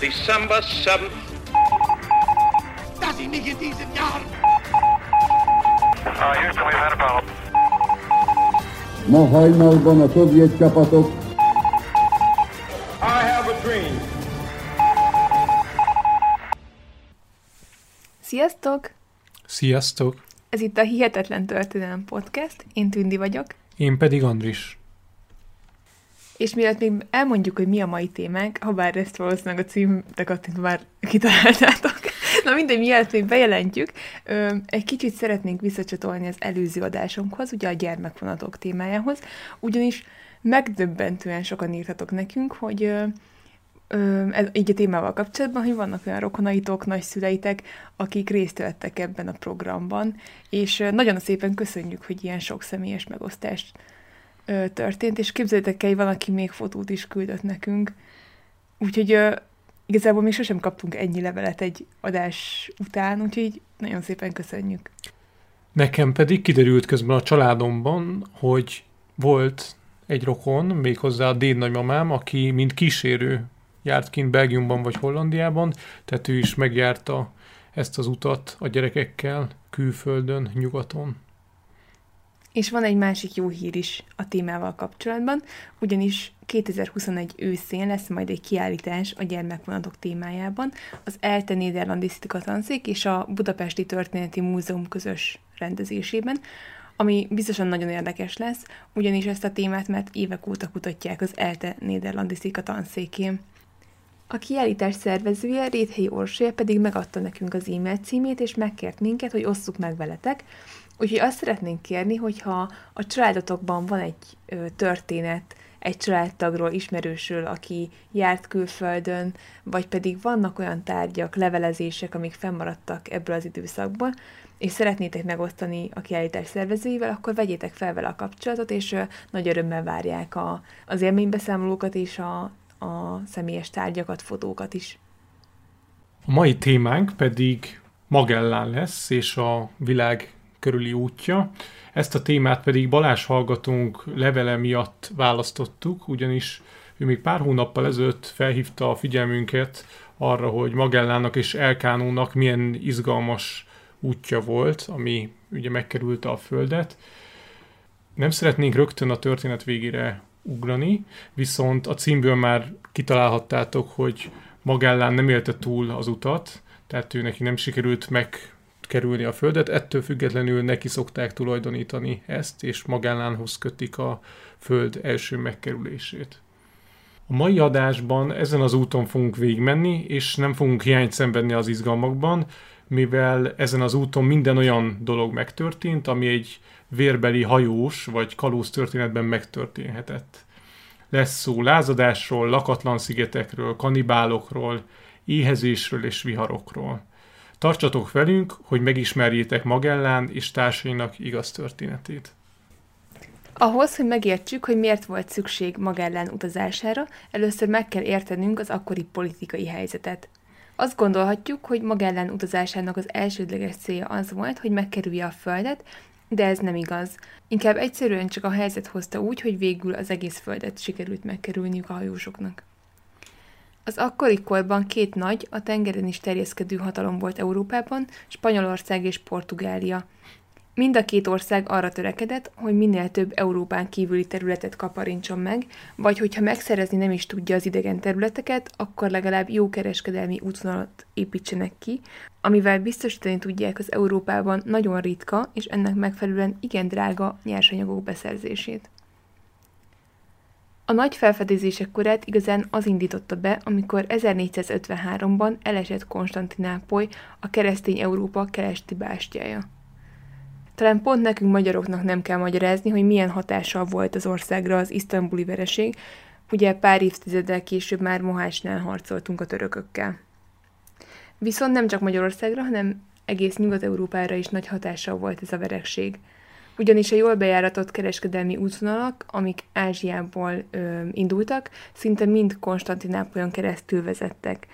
December 7th. Dass ich mich in diesen Jahren Uh, Houston, we've had a problem. Ma hajnalban a szovjet csapatok I have a dream. Sziasztok! Sziasztok! Ez itt a Hihetetlen Történelem Podcast, én Tündi vagyok, Én pedig Andris. És mielőtt még elmondjuk, hogy mi a mai témánk, ha bár ezt valószínűleg a címteket már kitaláltátok, na mindegy, mielőtt még bejelentjük, egy kicsit szeretnénk visszacsatolni az előző adásunkhoz, ugye a gyermekvonatok témájához, ugyanis megdöbbentően sokan írtatok nekünk, hogy ez, így a témával kapcsolatban, hogy vannak olyan rokonaitok, nagyszüleitek, akik részt vettek ebben a programban, és nagyon szépen köszönjük, hogy ilyen sok személyes megosztást ö, történt, és képzeljétek el, van, aki még fotót is küldött nekünk. Úgyhogy ö, igazából még sosem kaptunk ennyi levelet egy adás után, úgyhogy nagyon szépen köszönjük. Nekem pedig kiderült közben a családomban, hogy volt egy rokon, méghozzá a déd nagymamám, aki mint kísérő járt kint Belgiumban vagy Hollandiában, tehát ő is megjárta ezt az utat a gyerekekkel külföldön, nyugaton. És van egy másik jó hír is a témával kapcsolatban, ugyanis 2021 őszén lesz majd egy kiállítás a gyermekvonatok témájában, az ELTE Néderlandisztika Tanszék és a Budapesti Történeti Múzeum közös rendezésében, ami biztosan nagyon érdekes lesz, ugyanis ezt a témát már évek óta kutatják az ELTE Néderlandisztika Tanszékén. A kiállítás szervezője, Réthelyi Orsolya pedig megadta nekünk az e-mail címét, és megkért minket, hogy osszuk meg veletek, Úgyhogy azt szeretnénk kérni, hogyha a családotokban van egy történet, egy családtagról, ismerősről, aki járt külföldön, vagy pedig vannak olyan tárgyak, levelezések, amik fennmaradtak ebből az időszakból, és szeretnétek megosztani a kiállítás szervezőivel, akkor vegyétek fel vele a kapcsolatot, és nagy örömmel várják a, az élménybeszámolókat és a, a személyes tárgyakat, fotókat is. A mai témánk pedig Magellán lesz, és a világ körüli útja. Ezt a témát pedig Balázs hallgatónk levele miatt választottuk, ugyanis ő még pár hónappal ezelőtt felhívta a figyelmünket arra, hogy Magellának és Elkánónak milyen izgalmas útja volt, ami ugye megkerülte a Földet. Nem szeretnénk rögtön a történet végére ugrani, viszont a címből már kitalálhattátok, hogy Magellán nem élte túl az utat, tehát ő neki nem sikerült meg kerülni a Földet, ettől függetlenül neki szokták tulajdonítani ezt, és Magellánhoz kötik a Föld első megkerülését. A mai adásban ezen az úton fogunk végigmenni, és nem fogunk hiányt szenvedni az izgalmakban, mivel ezen az úton minden olyan dolog megtörtént, ami egy vérbeli hajós vagy kalóz történetben megtörténhetett. Lesz szó lázadásról, lakatlan szigetekről, kanibálokról, éhezésről és viharokról. Tartsatok velünk, hogy megismerjétek Magellán és társainak igaz történetét. Ahhoz, hogy megértsük, hogy miért volt szükség Magellán utazására, először meg kell értenünk az akkori politikai helyzetet. Azt gondolhatjuk, hogy Magellán utazásának az elsődleges célja az volt, hogy megkerülje a Földet, de ez nem igaz. Inkább egyszerűen csak a helyzet hozta úgy, hogy végül az egész Földet sikerült megkerülniük a hajósoknak. Az akkori korban két nagy, a tengeren is terjeszkedő hatalom volt Európában, Spanyolország és Portugália. Mind a két ország arra törekedett, hogy minél több Európán kívüli területet kaparintson meg, vagy hogyha megszerezni nem is tudja az idegen területeket, akkor legalább jó kereskedelmi útvonalat építsenek ki, amivel biztosítani tudják az Európában nagyon ritka és ennek megfelelően igen drága nyersanyagok beszerzését. A nagy felfedezések korát igazán az indította be, amikor 1453-ban elesett Konstantinápoly, a keresztény Európa keleti bástyája. Talán pont nekünk magyaroknak nem kell magyarázni, hogy milyen hatással volt az országra az isztambuli vereség, ugye pár évtizeddel később már Mohácsnál harcoltunk a törökökkel. Viszont nem csak Magyarországra, hanem egész Nyugat-Európára is nagy hatással volt ez a verekség – ugyanis a jól bejáratott kereskedelmi útvonalak, amik Ázsiából ö, indultak, szinte mind Konstantinápolyon keresztül vezettek.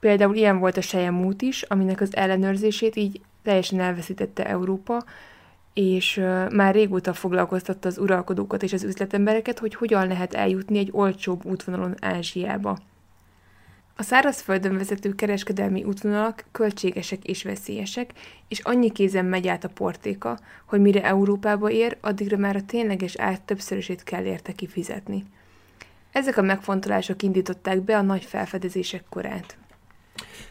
Például ilyen volt a Sejem út is, aminek az ellenőrzését így teljesen elveszítette Európa, és ö, már régóta foglalkoztatta az uralkodókat és az üzletembereket, hogy hogyan lehet eljutni egy olcsóbb útvonalon Ázsiába. A szárazföldön vezető kereskedelmi útvonalak költségesek és veszélyesek, és annyi kézen megy át a portéka, hogy mire Európába ér, addigra már a tényleges ár többszörösét kell érte kifizetni. Ezek a megfontolások indították be a nagy felfedezések korát.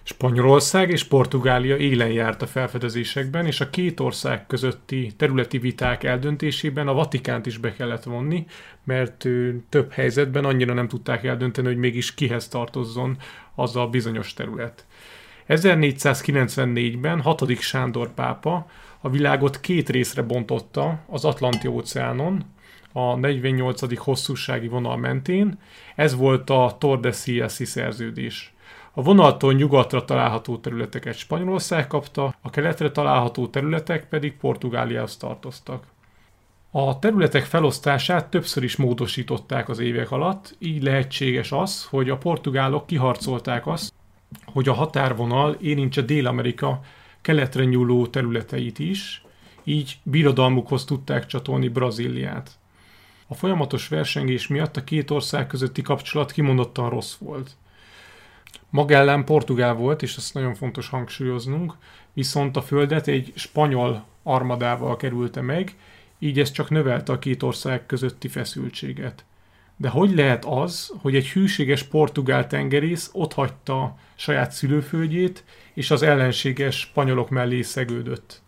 Spanyolország és Portugália élen járt a felfedezésekben, és a két ország közötti területi viták eldöntésében a Vatikánt is be kellett vonni, mert több helyzetben annyira nem tudták eldönteni, hogy mégis kihez tartozzon az a bizonyos terület. 1494-ben 6. Sándor pápa a világot két részre bontotta az Atlanti óceánon, a 48. hosszúsági vonal mentén. Ez volt a Tordesillas szerződés. A vonaltól nyugatra található területeket Spanyolország kapta, a keletre található területek pedig Portugáliához tartoztak. A területek felosztását többször is módosították az évek alatt, így lehetséges az, hogy a portugálok kiharcolták azt, hogy a határvonal érintse Dél-Amerika keletre nyúló területeit is, így birodalmukhoz tudták csatolni Brazíliát. A folyamatos versengés miatt a két ország közötti kapcsolat kimondottan rossz volt. Magellán portugál volt, és ezt nagyon fontos hangsúlyoznunk, viszont a földet egy spanyol armadával kerülte meg, így ez csak növelte a két ország közötti feszültséget. De hogy lehet az, hogy egy hűséges portugál tengerész hagyta saját szülőföldjét, és az ellenséges spanyolok mellé szegődött?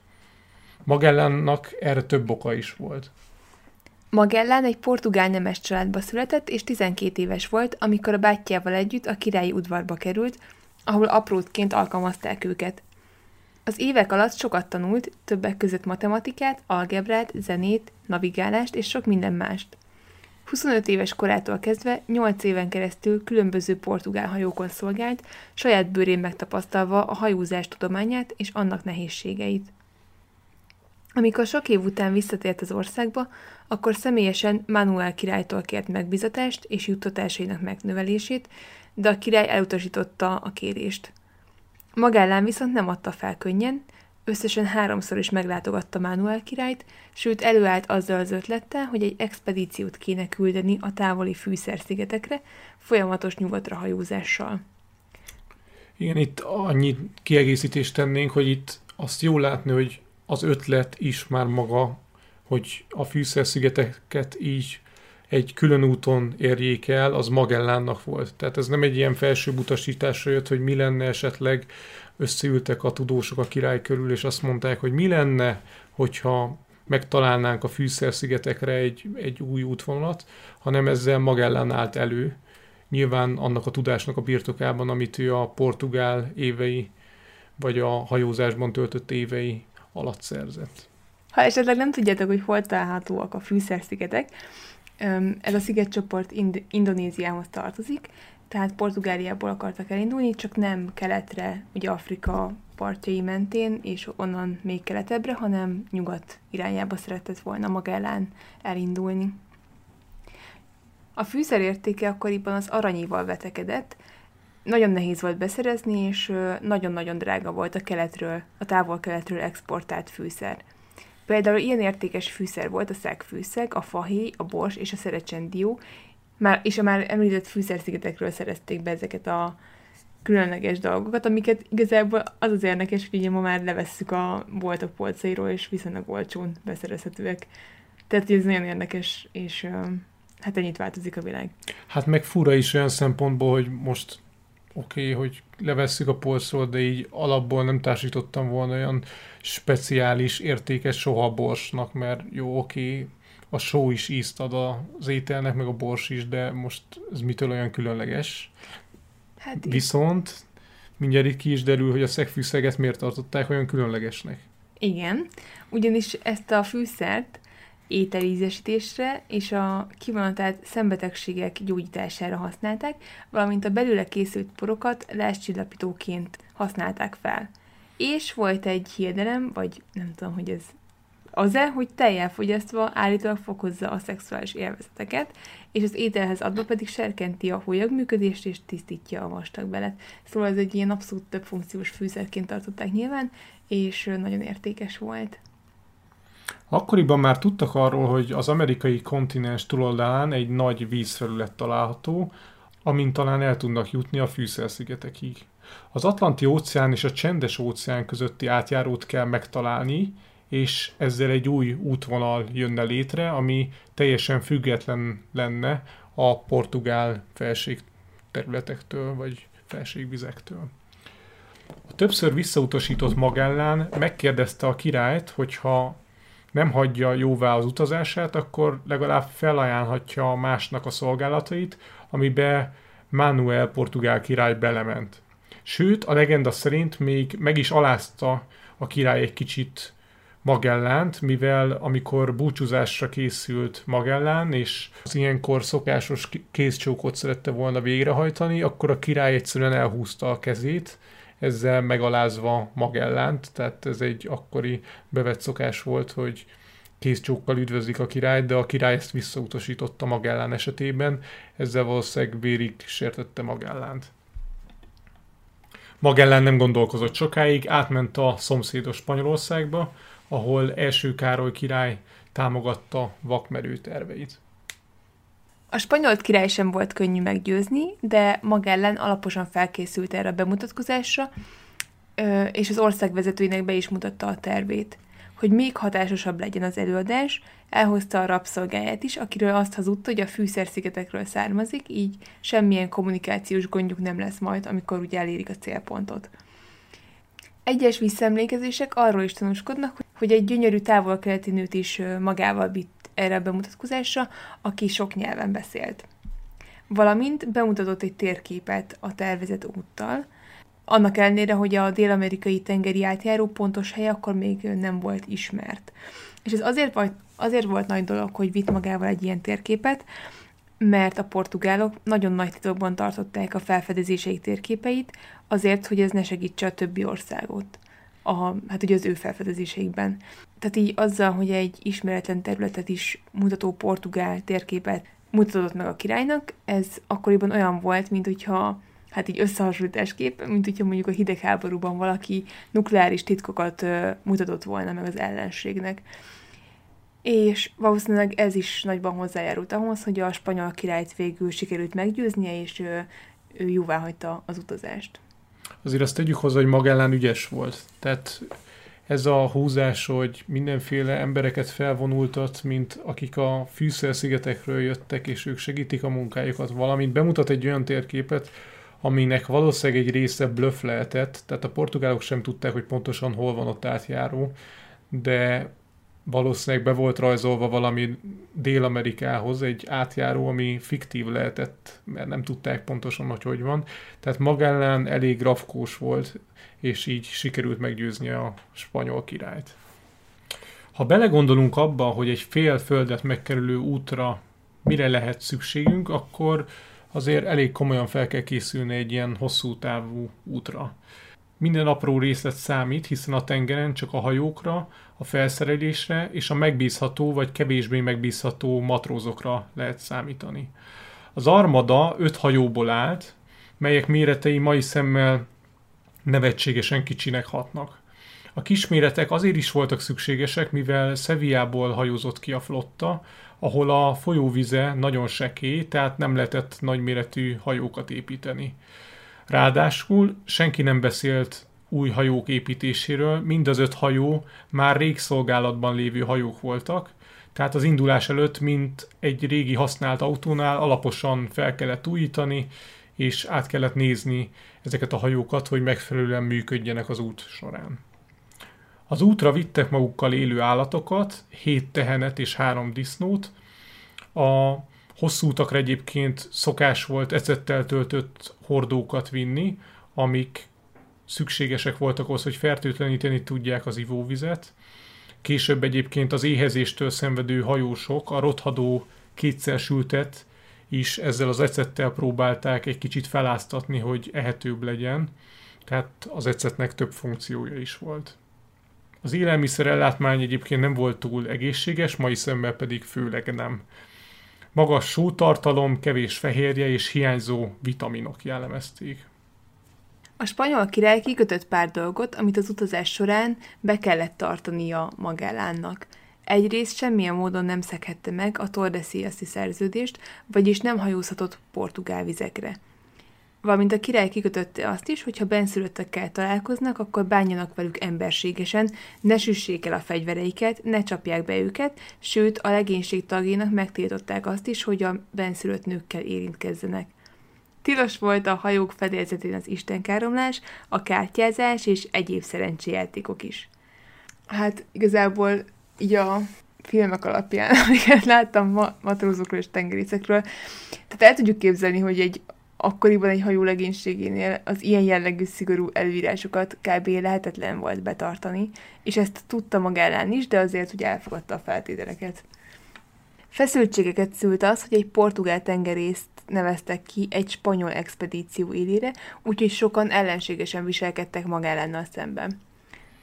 Magellánnak erre több oka is volt. Magellán egy portugál nemes családba született, és 12 éves volt, amikor a bátyjával együtt a királyi udvarba került, ahol aprótként alkalmazták őket. Az évek alatt sokat tanult, többek között matematikát, algebrát, zenét, navigálást és sok minden mást. 25 éves korától kezdve 8 éven keresztül különböző portugál hajókon szolgált, saját bőrén megtapasztalva a hajózás tudományát és annak nehézségeit. Amikor sok év után visszatért az országba, akkor személyesen Manuel királytól kért megbizatást és juttatásainak megnövelését, de a király elutasította a kérést. Magellán viszont nem adta fel könnyen, összesen háromszor is meglátogatta Manuel királyt, sőt előállt azzal az ötlettel, hogy egy expedíciót kéne küldeni a távoli fűszerszigetekre, folyamatos nyugatra hajózással. Igen, itt annyi kiegészítést tennénk, hogy itt azt jól látni, hogy az ötlet is már maga, hogy a fűszerszigeteket így egy külön úton érjék el, az Magellánnak volt. Tehát ez nem egy ilyen felső utasításra jött, hogy mi lenne esetleg, összeültek a tudósok a király körül, és azt mondták, hogy mi lenne, hogyha megtalálnánk a fűszerszigetekre egy, egy új útvonalat, hanem ezzel Magellán állt elő, nyilván annak a tudásnak a birtokában, amit ő a portugál évei, vagy a hajózásban töltött évei alatt szerzett. Ha esetleg nem tudjátok, hogy hol találhatóak a fűszerszigetek, ez a szigetcsoport Ind- Indonéziához tartozik, tehát Portugáliából akartak elindulni, csak nem keletre, ugye Afrika partjai mentén, és onnan még keletebbre, hanem nyugat irányába szeretett volna Magellán elindulni. A fűszer értéke akkoriban az aranyival vetekedett, nagyon nehéz volt beszerezni, és nagyon-nagyon drága volt a keletről, a távol-keletről exportált fűszer. Például ilyen értékes fűszer volt a szegfűszeg, a fahéj, a bors és a szerecsendió, már, és a már említett fűszerszigetekről szerezték be ezeket a különleges dolgokat, amiket igazából az az érdekes, hogy ugye ma már levesszük a boltok polcairól, és viszonylag olcsón beszerezhetőek. Tehát ez nagyon érdekes, és hát ennyit változik a világ. Hát meg fura is olyan szempontból, hogy most oké, okay, hogy levesszük a polcról, de így alapból nem társítottam volna olyan speciális, értékes soha borsnak, mert jó, oké, okay, a só is ízt ad az ételnek, meg a bors is, de most ez mitől olyan különleges? Hát Viszont mindjárt itt ki is derül, hogy a szegfűszeget miért tartották olyan különlegesnek. Igen, ugyanis ezt a fűszert ételízesítésre és a kivonatált szembetegségek gyógyítására használták, valamint a belőle készült porokat láscsillapítóként használták fel. És volt egy hiedelem, vagy nem tudom, hogy ez az-e, hogy tejjel fogyasztva állítólag fokozza a szexuális élvezeteket, és az ételhez adva pedig serkenti a működést és tisztítja a vastagbelet. Szóval ez egy ilyen abszolút több funkciós fűszerként tartották nyilván, és nagyon értékes volt. Akkoriban már tudtak arról, hogy az amerikai kontinens túloldalán egy nagy vízfelület található, amint talán el tudnak jutni a fűszerszigetekig. Az Atlanti óceán és a Csendes óceán közötti átjárót kell megtalálni, és ezzel egy új útvonal jönne létre, ami teljesen független lenne a portugál felség területektől, vagy felségvizektől. A többször visszautasított Magellán megkérdezte a királyt, hogyha nem hagyja jóvá az utazását, akkor legalább felajánlhatja másnak a szolgálatait, amibe Manuel portugál király belement. Sőt, a legenda szerint még meg is alázta a király egy kicsit Magellánt, mivel amikor búcsúzásra készült Magellán, és az ilyenkor szokásos kézcsókot szerette volna végrehajtani, akkor a király egyszerűen elhúzta a kezét, ezzel megalázva Magellánt, tehát ez egy akkori bevett szokás volt, hogy kézcsókkal üdvözlik a királyt, de a király ezt visszautasította Magellán esetében, ezzel valószínűleg vérig sértette Magellánt. Magellán nem gondolkozott sokáig, átment a szomszédos Spanyolországba, ahol első Károly király támogatta vakmerő terveit. A spanyol király sem volt könnyű meggyőzni, de Magellen alaposan felkészült erre a bemutatkozásra, és az ország vezetőinek be is mutatta a tervét. Hogy még hatásosabb legyen az előadás, elhozta a rabszolgáját is, akiről azt hazudta, hogy a fűszerszigetekről származik, így semmilyen kommunikációs gondjuk nem lesz majd, amikor ugye elérik a célpontot. Egyes visszaemlékezések arról is tanúskodnak, hogy egy gyönyörű távol-keleti nőt is magával vitt erre a bemutatkozásra, aki sok nyelven beszélt. Valamint bemutatott egy térképet a tervezett úttal, annak ellenére, hogy a dél-amerikai tengeri átjáró pontos hely akkor még nem volt ismert. És ez azért, vagy, azért volt nagy dolog, hogy vitt magával egy ilyen térképet, mert a portugálok nagyon nagy titokban tartották a felfedezéseik térképeit, azért, hogy ez ne segítse a többi országot, a, hát ugye az ő felfedezéseikben. Tehát így azzal, hogy egy ismeretlen területet is mutató portugál térképet mutatott meg a királynak, ez akkoriban olyan volt, mint hogyha hát így összehasonlításképp, mint hogyha mondjuk a hidegháborúban valaki nukleáris titkokat mutatott volna meg az ellenségnek és valószínűleg ez is nagyban hozzájárult ahhoz, hogy a spanyol királyt végül sikerült meggyőznie, és ő, ő jóvá hagyta az utazást. Azért azt tegyük hozzá, hogy Magellán ügyes volt. Tehát ez a húzás, hogy mindenféle embereket felvonultat, mint akik a fűszerszigetekről jöttek, és ők segítik a munkájukat, valamint bemutat egy olyan térképet, aminek valószínűleg egy része bluff lehetett, tehát a portugálok sem tudták, hogy pontosan hol van ott átjáró, de valószínűleg be volt rajzolva valami Dél-Amerikához egy átjáró, ami fiktív lehetett, mert nem tudták pontosan, hogy hogy van. Tehát Magellán elég rafkós volt, és így sikerült meggyőzni a spanyol királyt. Ha belegondolunk abba, hogy egy fél földet megkerülő útra mire lehet szükségünk, akkor azért elég komolyan fel kell készülni egy ilyen hosszú távú útra. Minden apró részlet számít, hiszen a tengeren csak a hajókra, a felszerelésre és a megbízható vagy kevésbé megbízható matrózokra lehet számítani. Az armada öt hajóból állt, melyek méretei mai szemmel nevetségesen kicsinek hatnak. A kisméretek azért is voltak szükségesek, mivel Szeviából hajózott ki a flotta, ahol a folyóvize nagyon sekély, tehát nem lehetett nagyméretű hajókat építeni. Ráadásul senki nem beszélt új hajók építéséről, mind az öt hajó már rég szolgálatban lévő hajók voltak, tehát az indulás előtt, mint egy régi használt autónál alaposan fel kellett újítani, és át kellett nézni ezeket a hajókat, hogy megfelelően működjenek az út során. Az útra vittek magukkal élő állatokat, hét tehenet és három disznót. A hosszú utakra egyébként szokás volt ecettel töltött hordókat vinni, amik szükségesek voltak ahhoz, hogy fertőtleníteni tudják az ivóvizet. Később egyébként az éhezéstől szenvedő hajósok a rothadó kétszer sültet is ezzel az ecettel próbálták egy kicsit feláztatni, hogy ehetőbb legyen. Tehát az ecetnek több funkciója is volt. Az élelmiszer ellátmány egyébként nem volt túl egészséges, mai szemmel pedig főleg nem. Magas sótartalom, kevés fehérje és hiányzó vitaminok jellemezték. A spanyol király kikötött pár dolgot, amit az utazás során be kellett tartania Magellánnak. Egyrészt semmilyen módon nem szekhette meg a Tordesillas-i szerződést, vagyis nem hajózhatott portugál vizekre. Valamint a király kikötötte azt is, hogy ha benszülöttekkel találkoznak, akkor bánjanak velük emberségesen, ne süssék el a fegyvereiket, ne csapják be őket, sőt a legénység tagjainak megtiltották azt is, hogy a benszülött nőkkel érintkezzenek. Tilos volt a hajók fedélzetén az istenkáromlás, a kártyázás és egyéb szerencséjátékok is. Hát igazából így a filmek alapján, amiket láttam ma- matrózokról és tengerészekről, tehát el tudjuk képzelni, hogy egy akkoriban egy hajó legénységénél az ilyen jellegű szigorú előírásokat kb. lehetetlen volt betartani, és ezt tudta Magellán is, de azért, hogy elfogadta a feltételeket. Feszültségeket szült az, hogy egy portugál tengerészt neveztek ki egy spanyol expedíció élére, úgyhogy sokan ellenségesen viselkedtek Magellánnal szemben.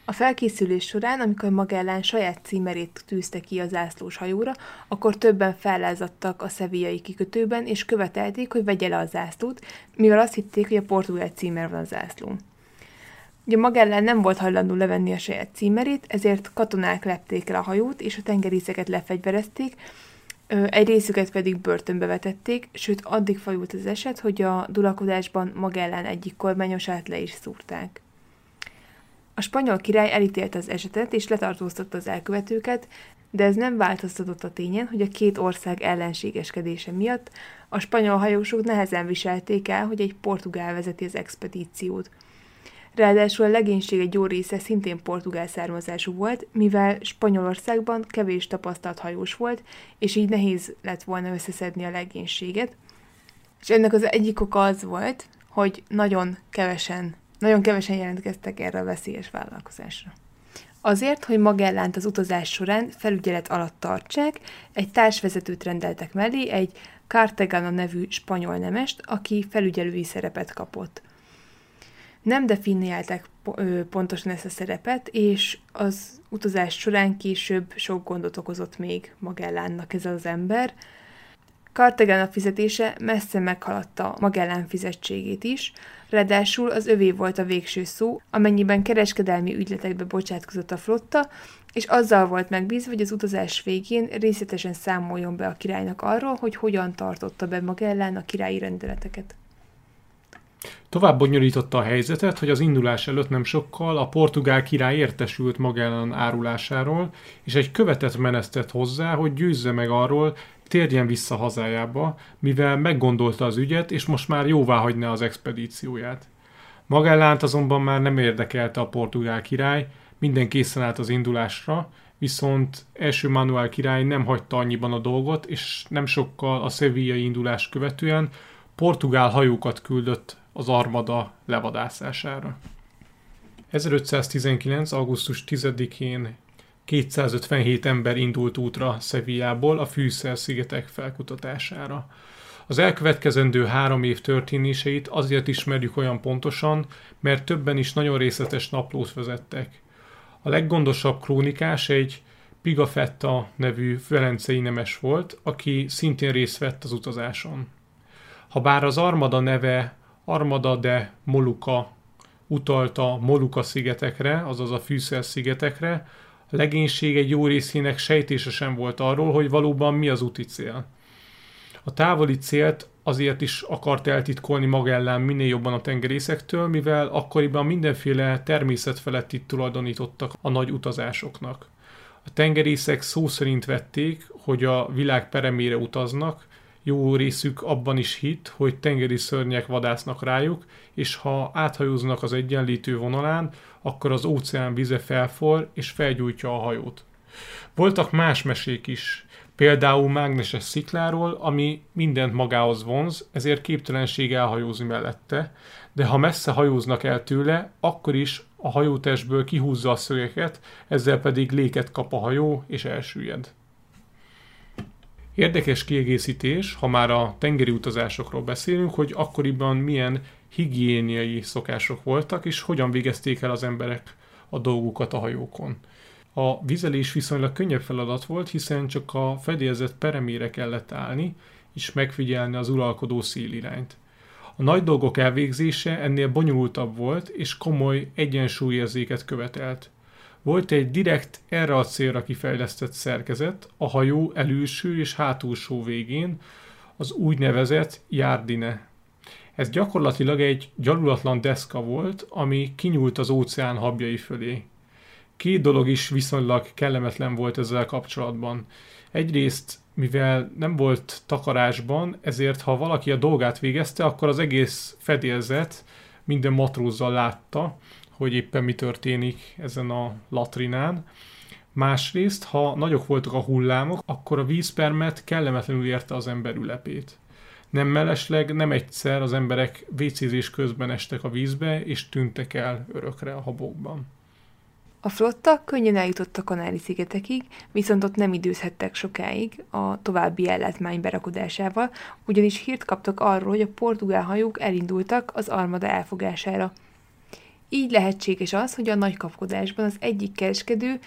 A felkészülés során, amikor Magellán saját címerét tűzte ki a zászlós hajóra, akkor többen fellázadtak a szeviai kikötőben, és követelték, hogy vegye le a zászlót, mivel azt hitték, hogy a portugál címer van a zászlón. Ugye Magellán nem volt hajlandó levenni a saját címerét, ezért katonák lepték el a hajót, és a tengerészeket lefegyverezték, egy részüket pedig börtönbe vetették, sőt addig fajult az eset, hogy a dulakodásban Magellán egyik kormányosát le is szúrták. A spanyol király elítélte az esetet és letartóztatta az elkövetőket, de ez nem változtatott a tényen, hogy a két ország ellenségeskedése miatt a spanyol hajósok nehezen viselték el, hogy egy portugál vezeti az expedíciót. Ráadásul a legénység egy jó része szintén portugál származású volt, mivel Spanyolországban kevés tapasztalt hajós volt, és így nehéz lett volna összeszedni a legénységet. És ennek az egyik oka az volt, hogy nagyon kevesen nagyon kevesen jelentkeztek erre a veszélyes vállalkozásra. Azért, hogy Magellánt az utazás során felügyelet alatt tartsák, egy társvezetőt rendeltek mellé, egy Cartagena nevű spanyol nemest, aki felügyelői szerepet kapott. Nem definiálták pontosan ezt a szerepet, és az utazás során később sok gondot okozott még Magellánnak ez az ember, Cartagena fizetése messze meghaladta Magellán fizetségét is, ráadásul az övé volt a végső szó, amennyiben kereskedelmi ügyletekbe bocsátkozott a flotta, és azzal volt megbízva, hogy az utazás végén részletesen számoljon be a királynak arról, hogy hogyan tartotta be Magellán a királyi rendeleteket. Tovább bonyolította a helyzetet, hogy az indulás előtt nem sokkal a portugál király értesült Magellan árulásáról, és egy követet menesztett hozzá, hogy győzze meg arról, térjen vissza hazájába, mivel meggondolta az ügyet, és most már jóvá hagyna az expedícióját. Magellánt azonban már nem érdekelte a portugál király, minden készen állt az indulásra, viszont első Manuel király nem hagyta annyiban a dolgot, és nem sokkal a szevillai indulás követően portugál hajókat küldött az armada levadászására. 1519. augusztus 10-én 257 ember indult útra Szevijából a Fűszer-szigetek felkutatására. Az elkövetkezendő három év történéseit azért ismerjük olyan pontosan, mert többen is nagyon részletes naplót vezettek. A leggondosabb krónikás egy Pigafetta nevű velencei nemes volt, aki szintén részt vett az utazáson. Habár az armada neve Armada de Moluka utalta Moluka szigetekre, azaz a Fűszer szigetekre, legénység egy jó részének sejtése sem volt arról, hogy valóban mi az úti cél. A távoli célt azért is akart eltitkolni maga ellen minél jobban a tengerészektől, mivel akkoriban mindenféle természet felett itt tulajdonítottak a nagy utazásoknak. A tengerészek szó szerint vették, hogy a világ peremére utaznak, jó részük abban is hit, hogy tengeri szörnyek vadásznak rájuk, és ha áthajóznak az egyenlítő vonalán, akkor az óceán vize felfor és felgyújtja a hajót. Voltak más mesék is, például mágneses szikláról, ami mindent magához vonz, ezért képtelenség elhajózni mellette, de ha messze hajóznak el tőle, akkor is a hajótestből kihúzza a szögeket, ezzel pedig léket kap a hajó és elsüllyed. Érdekes kiegészítés, ha már a tengeri utazásokról beszélünk, hogy akkoriban milyen higiéniai szokások voltak, és hogyan végezték el az emberek a dolgukat a hajókon. A vizelés viszonylag könnyebb feladat volt, hiszen csak a fedélzet peremére kellett állni, és megfigyelni az uralkodó szélirányt. A nagy dolgok elvégzése ennél bonyolultabb volt, és komoly egyensúlyérzéket követelt. Volt egy direkt erre a célra kifejlesztett szerkezet a hajó előső és hátulsó végén, az úgynevezett járdine. Ez gyakorlatilag egy gyalulatlan deszka volt, ami kinyúlt az óceán habjai fölé. Két dolog is viszonylag kellemetlen volt ezzel kapcsolatban. Egyrészt, mivel nem volt takarásban, ezért ha valaki a dolgát végezte, akkor az egész fedélzet minden matrózzal látta, hogy éppen mi történik ezen a latrinán. Másrészt, ha nagyok voltak a hullámok, akkor a vízpermet kellemetlenül érte az ember ülepét. Nem mellesleg, nem egyszer az emberek vécézés közben estek a vízbe, és tűntek el örökre a habokban. A flotta könnyen eljutott a Kanári-szigetekig, viszont ott nem időzhettek sokáig a további ellátmány berakodásával, ugyanis hírt kaptak arról, hogy a portugál hajók elindultak az armada elfogására. Így lehetséges az, hogy a nagy kapkodásban az egyik kereskedő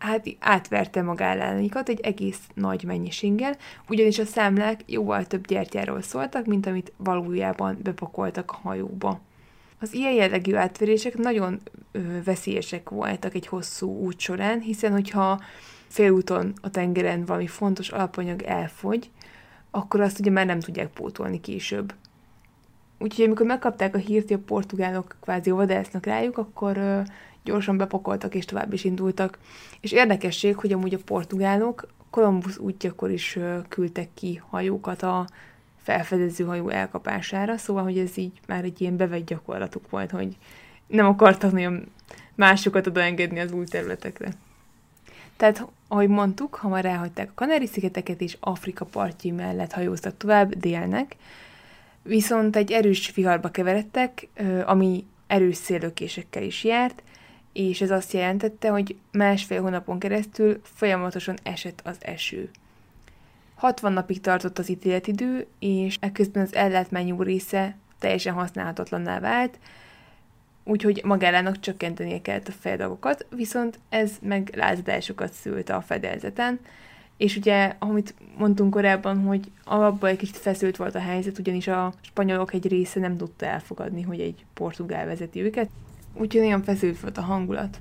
hát átverte magállányikat egy egész nagy mennyiséggel, ugyanis a számlák jóval több gyertyáról szóltak, mint amit valójában bepakoltak a hajóba. Az ilyen jellegű átverések nagyon ö, veszélyesek voltak egy hosszú út során, hiszen hogyha félúton a tengeren valami fontos alapanyag elfogy, akkor azt ugye már nem tudják pótolni később. Úgyhogy amikor megkapták a hírt, hogy a portugálok kvázi vadásznak rájuk, akkor ö, gyorsan bepakoltak és tovább is indultak. És érdekesség, hogy amúgy a portugálok Kolumbusz útjakor is küldtek ki hajókat a felfedező hajó elkapására, szóval, hogy ez így már egy ilyen bevett gyakorlatuk volt, hogy nem akartak nagyon másokat odaengedni az új területekre. Tehát, ahogy mondtuk, hamar elhagyták a Kanári-szigeteket, és Afrika partjai mellett hajóztak tovább délnek, viszont egy erős viharba keveredtek, ami erős szélökésekkel is járt, és ez azt jelentette, hogy másfél hónapon keresztül folyamatosan esett az eső. 60 napig tartott az ítéletidő, és ekközben az ellátmány jó része teljesen használhatatlanná vált, úgyhogy magálának csökkentenie kellett a feldagakat, viszont ez meg lázadásokat szült a fedelzeten, és ugye, amit mondtunk korábban, hogy alapból egy kicsit feszült volt a helyzet, ugyanis a spanyolok egy része nem tudta elfogadni, hogy egy portugál vezeti őket, úgyhogy nagyon feszült volt a hangulat.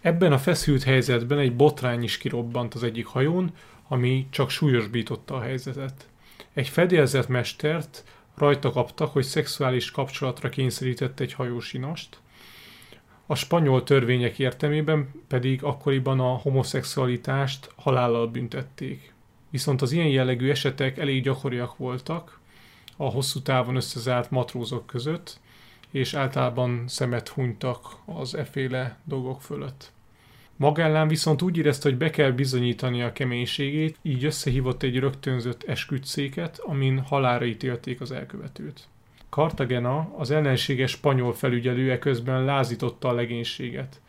Ebben a feszült helyzetben egy botrány is kirobbant az egyik hajón, ami csak súlyosbította a helyzetet. Egy fedélzetmestert rajta kaptak, hogy szexuális kapcsolatra kényszerített egy hajósinast, a spanyol törvények értelmében pedig akkoriban a homoszexualitást halállal büntették. Viszont az ilyen jellegű esetek elég gyakoriak voltak a hosszú távon összezárt matrózok között, és általában szemet hunytak az eféle dolgok fölött. Magellán viszont úgy érezte, hogy be kell bizonyítani a keménységét, így összehívott egy rögtönzött esküdszéket, amin halára ítélték az elkövetőt. Cartagena, az ellenséges spanyol felügyelő közben lázította a legénységet.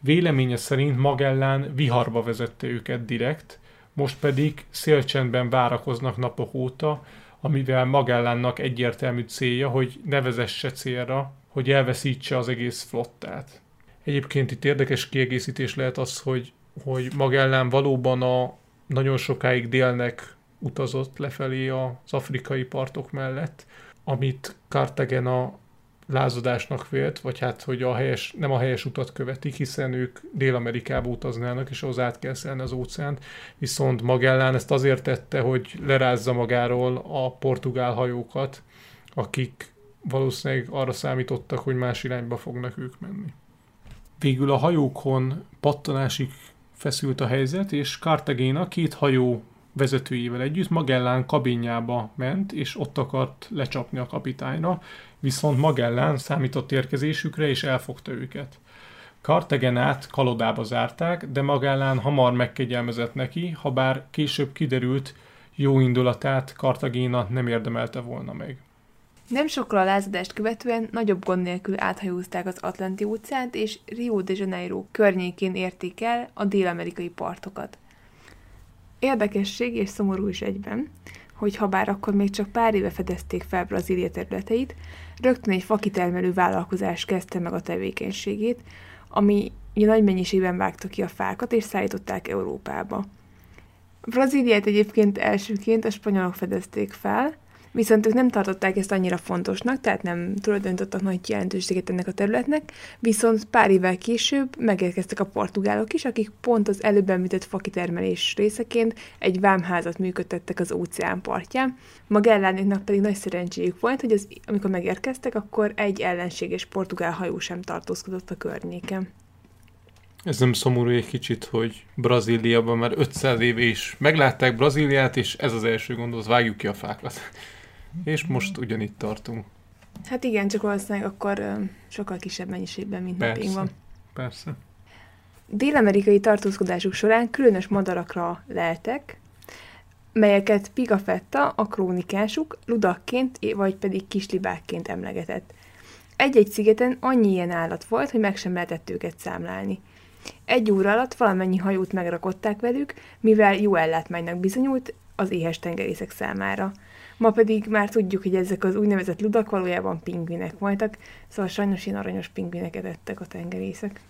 Véleménye szerint Magellán viharba vezette őket direkt, most pedig szélcsendben várakoznak napok óta, amivel Magellánnak egyértelmű célja, hogy ne vezesse célra, hogy elveszítse az egész flottát. Egyébként itt érdekes kiegészítés lehet az, hogy, hogy Magellán valóban a nagyon sokáig délnek utazott lefelé az afrikai partok mellett, amit Cartagena lázadásnak vélt, vagy hát, hogy a helyes, nem a helyes utat követik, hiszen ők Dél-Amerikába utaznának, és ahhoz át kell szelni az óceánt, viszont Magellán ezt azért tette, hogy lerázza magáról a portugál hajókat, akik valószínűleg arra számítottak, hogy más irányba fognak ők menni. Végül a hajókon pattanásig feszült a helyzet, és Cartagena két hajó vezetőjével együtt Magellán kabinjába ment, és ott akart lecsapni a kapitányra, viszont Magellán számított érkezésükre, és elfogta őket. Cartagenát kalodába zárták, de Magellán hamar megkegyelmezett neki, ha bár később kiderült, jó indulatát Cartagena nem érdemelte volna meg. Nem sokkal a lázadást követően nagyobb gond nélkül áthajózták az Atlanti óceánt, és Rio de Janeiro környékén érték el a dél-amerikai partokat. Érdekesség és szomorú is egyben, hogy ha bár akkor még csak pár éve fedezték fel Brazília területeit, rögtön egy fakitermelő vállalkozás kezdte meg a tevékenységét, ami ugye nagy mennyiségben vágta ki a fákat, és szállították Európába. Brazíliát egyébként elsőként a spanyolok fedezték fel, viszont ők nem tartották ezt annyira fontosnak, tehát nem tulajdonítottak nagy jelentőséget ennek a területnek, viszont pár évvel később megérkeztek a portugálok is, akik pont az előbb említett fakitermelés részeként egy vámházat működtettek az óceán partján. Magellánéknak pedig nagy szerencséjük volt, hogy az, amikor megérkeztek, akkor egy ellenséges portugál hajó sem tartózkodott a környéken. Ez nem szomorú egy kicsit, hogy Brazíliában már 500 éve is meglátták Brazíliát, és ez az első gondolat, vágjuk ki a fákat. És most ugyanitt tartunk. Hát igen, csak valószínűleg akkor sokkal kisebb mennyiségben, mint Persze. napjainkban. Persze. Dél-amerikai tartózkodásuk során különös madarakra leltek, melyeket Pigafetta, a krónikásuk, ludakként vagy pedig kislibákként emlegetett. Egy-egy szigeten annyi ilyen állat volt, hogy meg sem lehetett őket számlálni. Egy óra alatt valamennyi hajót megrakották velük, mivel jó ellátmánynak bizonyult az éhes tengerészek számára. Ma pedig már tudjuk, hogy ezek az úgynevezett ludak valójában pingvinek voltak, szóval sajnos ilyen aranyos pingvineket ettek a tengerészek.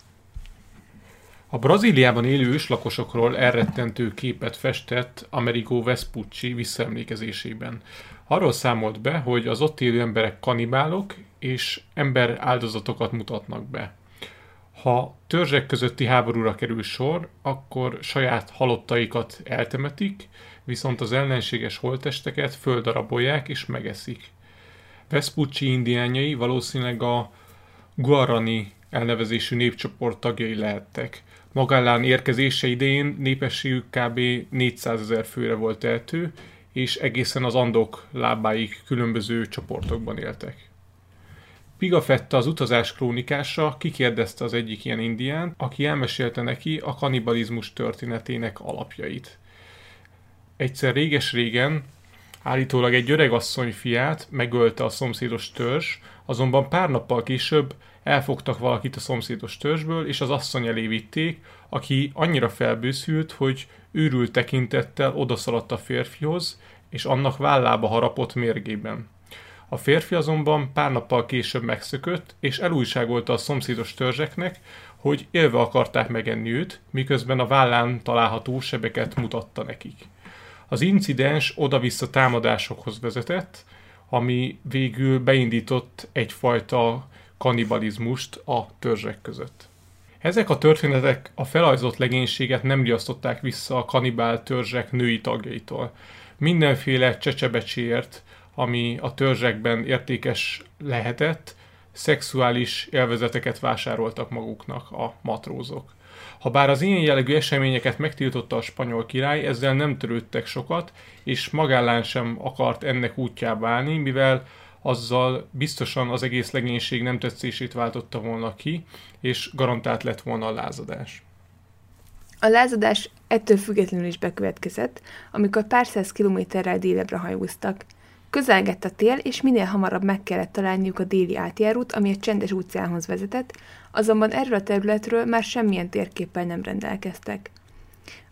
A Brazíliában élő őslakosokról elrettentő képet festett Amerigo Vespucci visszaemlékezésében. Arról számolt be, hogy az ott élő emberek kanibálok és ember áldozatokat mutatnak be. Ha törzsek közötti háborúra kerül sor, akkor saját halottaikat eltemetik, viszont az ellenséges holttesteket földarabolják és megeszik. Vespucci indiánjai valószínűleg a Guarani elnevezésű népcsoport tagjai lehettek. Magellán érkezése idején népességük kb. 400 ezer főre volt tehető, és egészen az Andok lábáig különböző csoportokban éltek. Pigafetta az utazás krónikása kikérdezte az egyik ilyen indián, aki elmesélte neki a kanibalizmus történetének alapjait. Egyszer réges-régen állítólag egy öreg asszony fiát megölte a szomszédos törzs, azonban pár nappal később elfogtak valakit a szomszédos törzsből, és az asszony elé vitték, aki annyira felbőszült, hogy őrült tekintettel odaszaladt a férfihoz, és annak vállába harapott mérgében. A férfi azonban pár nappal később megszökött, és elújságolta a szomszédos törzseknek, hogy élve akarták megenni őt, miközben a vállán található sebeket mutatta nekik. Az incidens oda-vissza támadásokhoz vezetett, ami végül beindított egyfajta kannibalizmust a törzsek között. Ezek a történetek a felajzolt legénységet nem riasztották vissza a kanibál törzsek női tagjaitól. Mindenféle csecsebecséért, ami a törzsekben értékes lehetett, szexuális élvezeteket vásároltak maguknak a matrózok. Habár az ilyen jellegű eseményeket megtiltotta a spanyol király, ezzel nem törődtek sokat, és magállán sem akart ennek útjába állni, mivel azzal biztosan az egész legénység nem tetszését váltotta volna ki, és garantált lett volna a lázadás. A lázadás ettől függetlenül is bekövetkezett, amikor pár száz kilométerrel délebbre hajóztak. Közelgett a tél, és minél hamarabb meg kellett találniuk a déli átjárót, ami a csendes óceánhoz vezetett, azonban erről a területről már semmilyen térképpel nem rendelkeztek.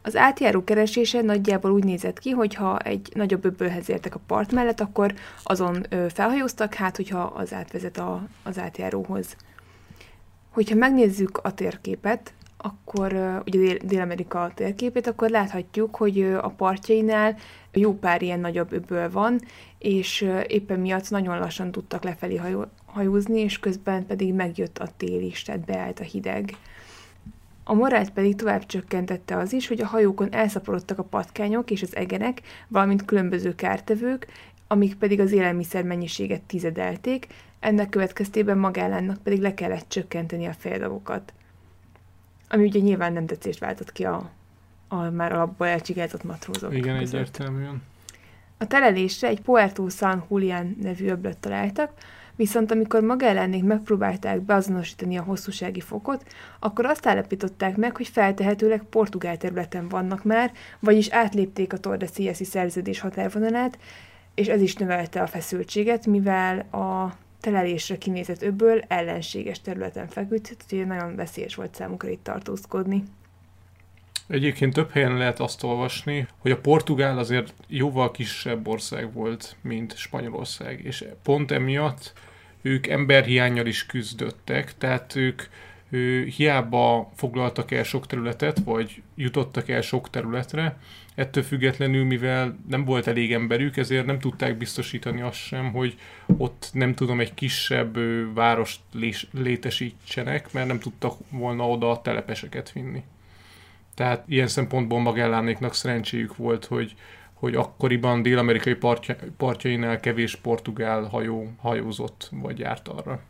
Az átjáró keresése nagyjából úgy nézett ki, hogy ha egy nagyobb öbölhez értek a part mellett, akkor azon felhajóztak, hát hogyha az átvezet a, az átjáróhoz. Hogyha megnézzük a térképet, akkor ugye Dél- Dél-Amerika térképét, akkor láthatjuk, hogy a partjainál jó pár ilyen nagyobb öböl van, és éppen miatt nagyon lassan tudtak lefelé hajó, hajózni, és közben pedig megjött a tél is, tehát beállt a hideg. A morált pedig tovább csökkentette az is, hogy a hajókon elszaporodtak a patkányok és az egenek, valamint különböző kártevők, amik pedig az élelmiszer mennyiséget tizedelték, ennek következtében Magellánnak pedig le kellett csökkenteni a fejdagokat. Ami ugye nyilván nem tetszést váltott ki a, a már alapból elcsigázott matrózok Igen, között. egyértelműen. A telelésre egy Puerto San Julián nevű öblöt találtak, viszont amikor Magellánék megpróbálták beazonosítani a hosszúsági fokot, akkor azt állapították meg, hogy feltehetőleg portugál területen vannak már, vagyis átlépték a Tordesillas-i szerződés határvonalát, és ez is növelte a feszültséget, mivel a telelésre kinézett öbből ellenséges területen feküdt, úgyhogy nagyon veszélyes volt számukra itt tartózkodni. Egyébként több helyen lehet azt olvasni, hogy a Portugál azért jóval kisebb ország volt, mint Spanyolország, és pont emiatt ők emberhiányjal is küzdöttek, tehát ők hiába foglaltak el sok területet, vagy jutottak el sok területre, ettől függetlenül, mivel nem volt elég emberük, ezért nem tudták biztosítani azt sem, hogy ott nem tudom, egy kisebb várost létesítsenek, mert nem tudtak volna oda a telepeseket vinni. Tehát ilyen szempontból Magellánéknak szerencséjük volt, hogy, hogy akkoriban dél-amerikai partja, partjainál kevés portugál hajó hajózott, vagy járt arra.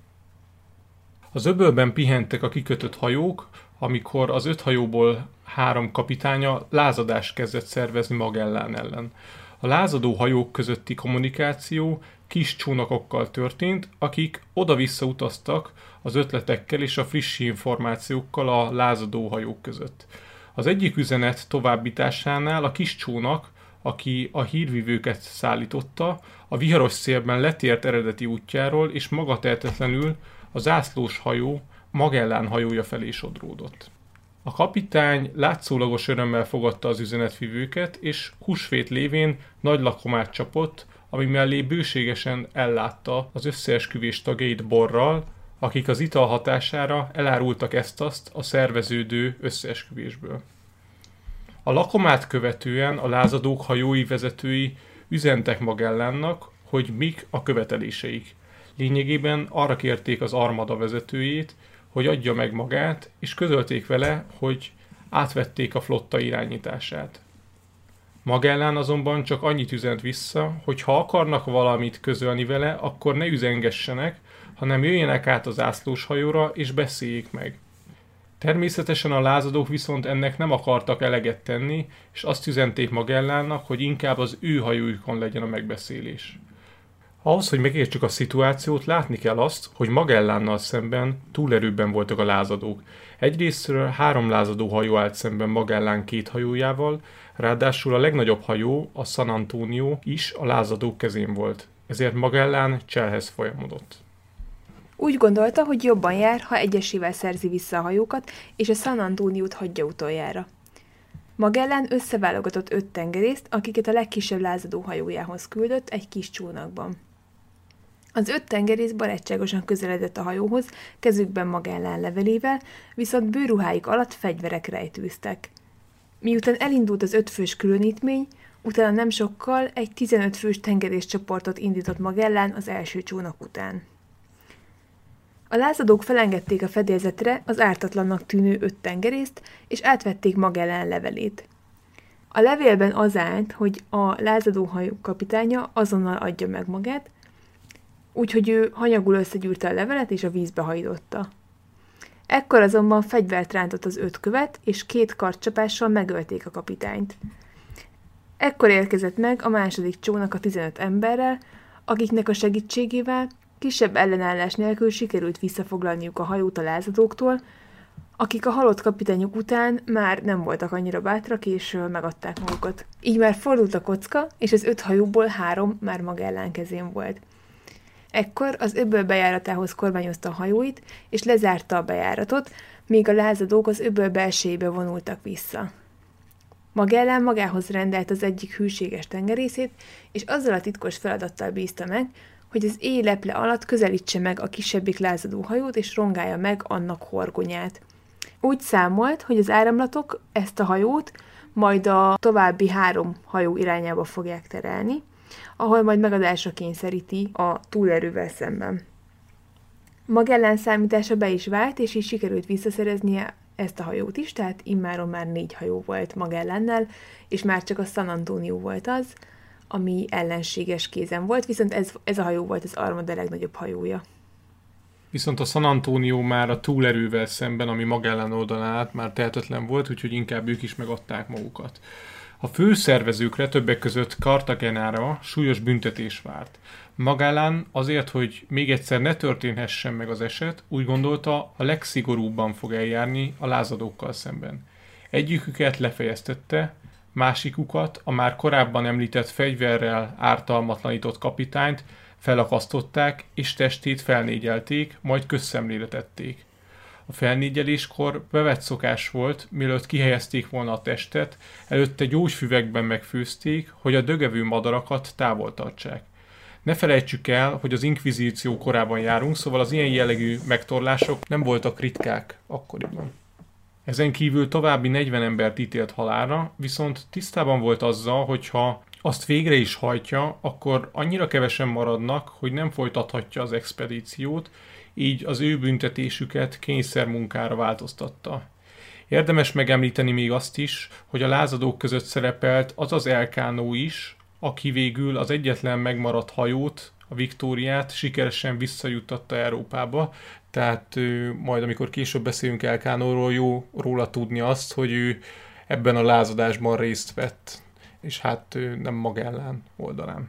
Az öbölben pihentek a kikötött hajók, amikor az öt hajóból három kapitánya lázadást kezdett szervezni Magellán ellen. A lázadó hajók közötti kommunikáció kis csónakokkal történt, akik oda-vissza utaztak az ötletekkel és a friss információkkal a lázadó hajók között. Az egyik üzenet továbbításánál a kis csónak, aki a hírvivőket szállította, a viharos szélben letért eredeti útjáról, és maga tehetetlenül a zászlós hajó Magellán hajója felé sodródott. A kapitány látszólagos örömmel fogadta az üzenetvívőket, és húsvét lévén nagy lakomát csapott, ami mellé bőségesen ellátta az összeesküvés tagjait borral, akik az ital hatására elárultak ezt-azt a szerveződő összeesküvésből. A lakomát követően a lázadók hajói vezetői üzentek Magellánnak, hogy mik a követeléseik. Lényegében arra kérték az armada vezetőjét, hogy adja meg magát, és közölték vele, hogy átvették a flotta irányítását. Magellán azonban csak annyit üzent vissza, hogy ha akarnak valamit közölni vele, akkor ne üzengessenek, hanem jöjjenek át az ászlós hajóra és beszéljék meg. Természetesen a lázadók viszont ennek nem akartak eleget tenni, és azt üzenték Magellának, hogy inkább az ő hajójukon legyen a megbeszélés. Ahhoz, hogy megértsük a szituációt, látni kell azt, hogy Magellánnal szemben túlerőbben voltak a lázadók. Egyrésztről három lázadó hajó állt szemben Magellán két hajójával, ráadásul a legnagyobb hajó, a San Antonio is a lázadók kezén volt. Ezért Magellán cselhez folyamodott. Úgy gondolta, hogy jobban jár, ha egyesével szerzi vissza a hajókat, és a San Antonio-t hagyja utoljára. Magellán összeválogatott öt tengerészt, akiket a legkisebb lázadó hajójához küldött egy kis csónakban. Az öt tengerész barátságosan közeledett a hajóhoz, kezükben Magellán levelével, viszont bőruháik alatt fegyverek rejtőztek. Miután elindult az ötfős különítmény, utána nem sokkal egy 15 fős tengerészcsoportot indított Magellán az első csónak után. A lázadók felengedték a fedélzetre az ártatlannak tűnő öt tengerészt, és átvették Magellán levelét. A levélben az állt, hogy a lázadó hajó kapitánya azonnal adja meg magát, úgyhogy ő hanyagul összegyűrte a levelet és a vízbe hajdotta. Ekkor azonban fegyvert rántott az öt követ, és két kartcsapással megölték a kapitányt. Ekkor érkezett meg a második csónak a 15 emberrel, akiknek a segítségével kisebb ellenállás nélkül sikerült visszafoglalniuk a hajót a lázadóktól, akik a halott kapitányok után már nem voltak annyira bátrak, és megadták magukat. Így már fordult a kocka, és az öt hajóból három már Magellán kezén volt. Ekkor az öböl bejáratához kormányozta a hajóit, és lezárta a bejáratot, míg a lázadók az öböl belsejébe vonultak vissza. Magellán magához rendelt az egyik hűséges tengerészét, és azzal a titkos feladattal bízta meg, hogy az éj leple alatt közelítse meg a kisebbik lázadó hajót, és rongálja meg annak horgonyát. Úgy számolt, hogy az áramlatok ezt a hajót majd a további három hajó irányába fogják terelni, ahol majd megadásra kényszeríti a túlerővel szemben. Magellán számítása be is vált, és így sikerült visszaszereznie ezt a hajót is, tehát immáron már négy hajó volt Magellennel, és már csak a San Antonio volt az, ami ellenséges kézen volt, viszont ez, ez a hajó volt az Armada legnagyobb hajója. Viszont a San Antonio már a túlerővel szemben, ami Magellán oldalán át már tehetetlen volt, úgyhogy inkább ők is megadták magukat. A főszervezőkre többek között Kartagenára súlyos büntetés várt. Magellán azért, hogy még egyszer ne történhessen meg az eset, úgy gondolta, a legszigorúbban fog eljárni a lázadókkal szemben. Egyiküket lefejeztette, másikukat, a már korábban említett fegyverrel ártalmatlanított kapitányt felakasztották és testét felnégyelték, majd közszemléletették. A felnégyeléskor bevett szokás volt, mielőtt kihelyezték volna a testet, előtte gyógyfüvekben megfőzték, hogy a dögevő madarakat távol tartsák. Ne felejtsük el, hogy az inkvizíció korában járunk, szóval az ilyen jellegű megtorlások nem voltak ritkák akkoriban. Ezen kívül további 40 embert ítélt halálra, viszont tisztában volt azzal, hogy ha azt végre is hajtja, akkor annyira kevesen maradnak, hogy nem folytathatja az expedíciót, így az ő büntetésüket kényszermunkára változtatta. Érdemes megemlíteni még azt is, hogy a lázadók között szerepelt az az elkánó is, aki végül az egyetlen megmaradt hajót, a Viktóriát sikeresen visszajuttatta Európába, tehát ő, majd amikor később beszélünk Elkánóról, jó róla tudni azt, hogy ő ebben a lázadásban részt vett, és hát ő nem Magellán oldalán.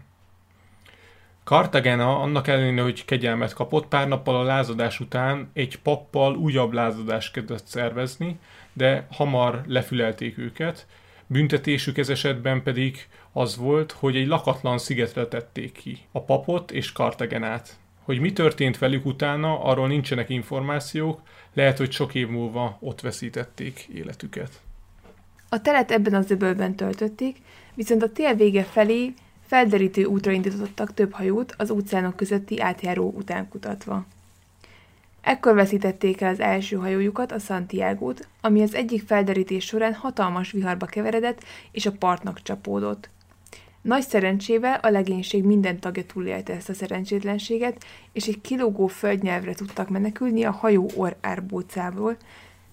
Cartagena annak ellenére, hogy kegyelmet kapott, pár nappal a lázadás után egy pappal újabb lázadást kezdett szervezni, de hamar lefülelték őket. Büntetésük ez esetben pedig az volt, hogy egy lakatlan szigetre tették ki a papot és Cartagenát. Hogy mi történt velük utána, arról nincsenek információk, lehet, hogy sok év múlva ott veszítették életüket. A telet ebben az öbölben töltötték, viszont a tél vége felé felderítő útra indítottak több hajót az óceánok közötti átjáró után kutatva. Ekkor veszítették el az első hajójukat, a santiago ami az egyik felderítés során hatalmas viharba keveredett és a partnak csapódott. Nagy szerencsével a legénység minden tagja túlélte ezt a szerencsétlenséget, és egy kilógó földnyelvre tudtak menekülni a hajó orr árbócából,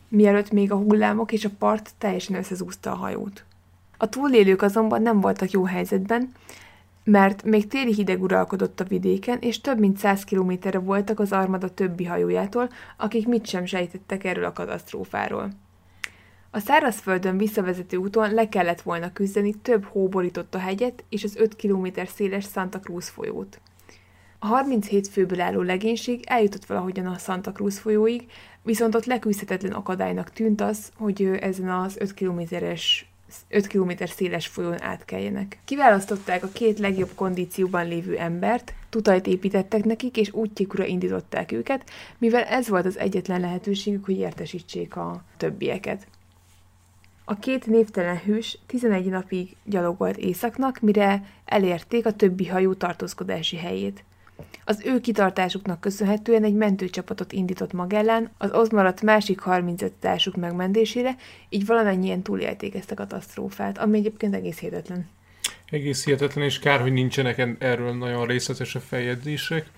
mielőtt még a hullámok és a part teljesen összezúzta a hajót. A túlélők azonban nem voltak jó helyzetben, mert még téli hideg uralkodott a vidéken, és több mint száz kilométerre voltak az armada többi hajójától, akik mit sem sejtettek erről a katasztrófáról. A szárazföldön visszavezető úton le kellett volna küzdeni több hó borított a hegyet és az 5 km széles Santa Cruz folyót. A 37 főből álló legénység eljutott valahogyan a Santa Cruz folyóig, viszont ott leküzdhetetlen akadálynak tűnt az, hogy ezen az 5 kilométeres 5 km széles folyón átkeljenek. Kiválasztották a két legjobb kondícióban lévő embert, tutajt építettek nekik, és útjukra indították őket, mivel ez volt az egyetlen lehetőségük, hogy értesítsék a többieket. A két névtelen hős 11 napig gyalogolt északnak, mire elérték a többi hajó tartózkodási helyét. Az ő kitartásuknak köszönhetően egy mentőcsapatot indított Magellán az az maradt másik 35 társuk megmentésére, így valamennyien túlélték ezt a katasztrófát, ami egyébként egész hihetetlen. Egész hihetetlen, és kár, hogy nincsenek erről nagyon részletes a feljegyzések.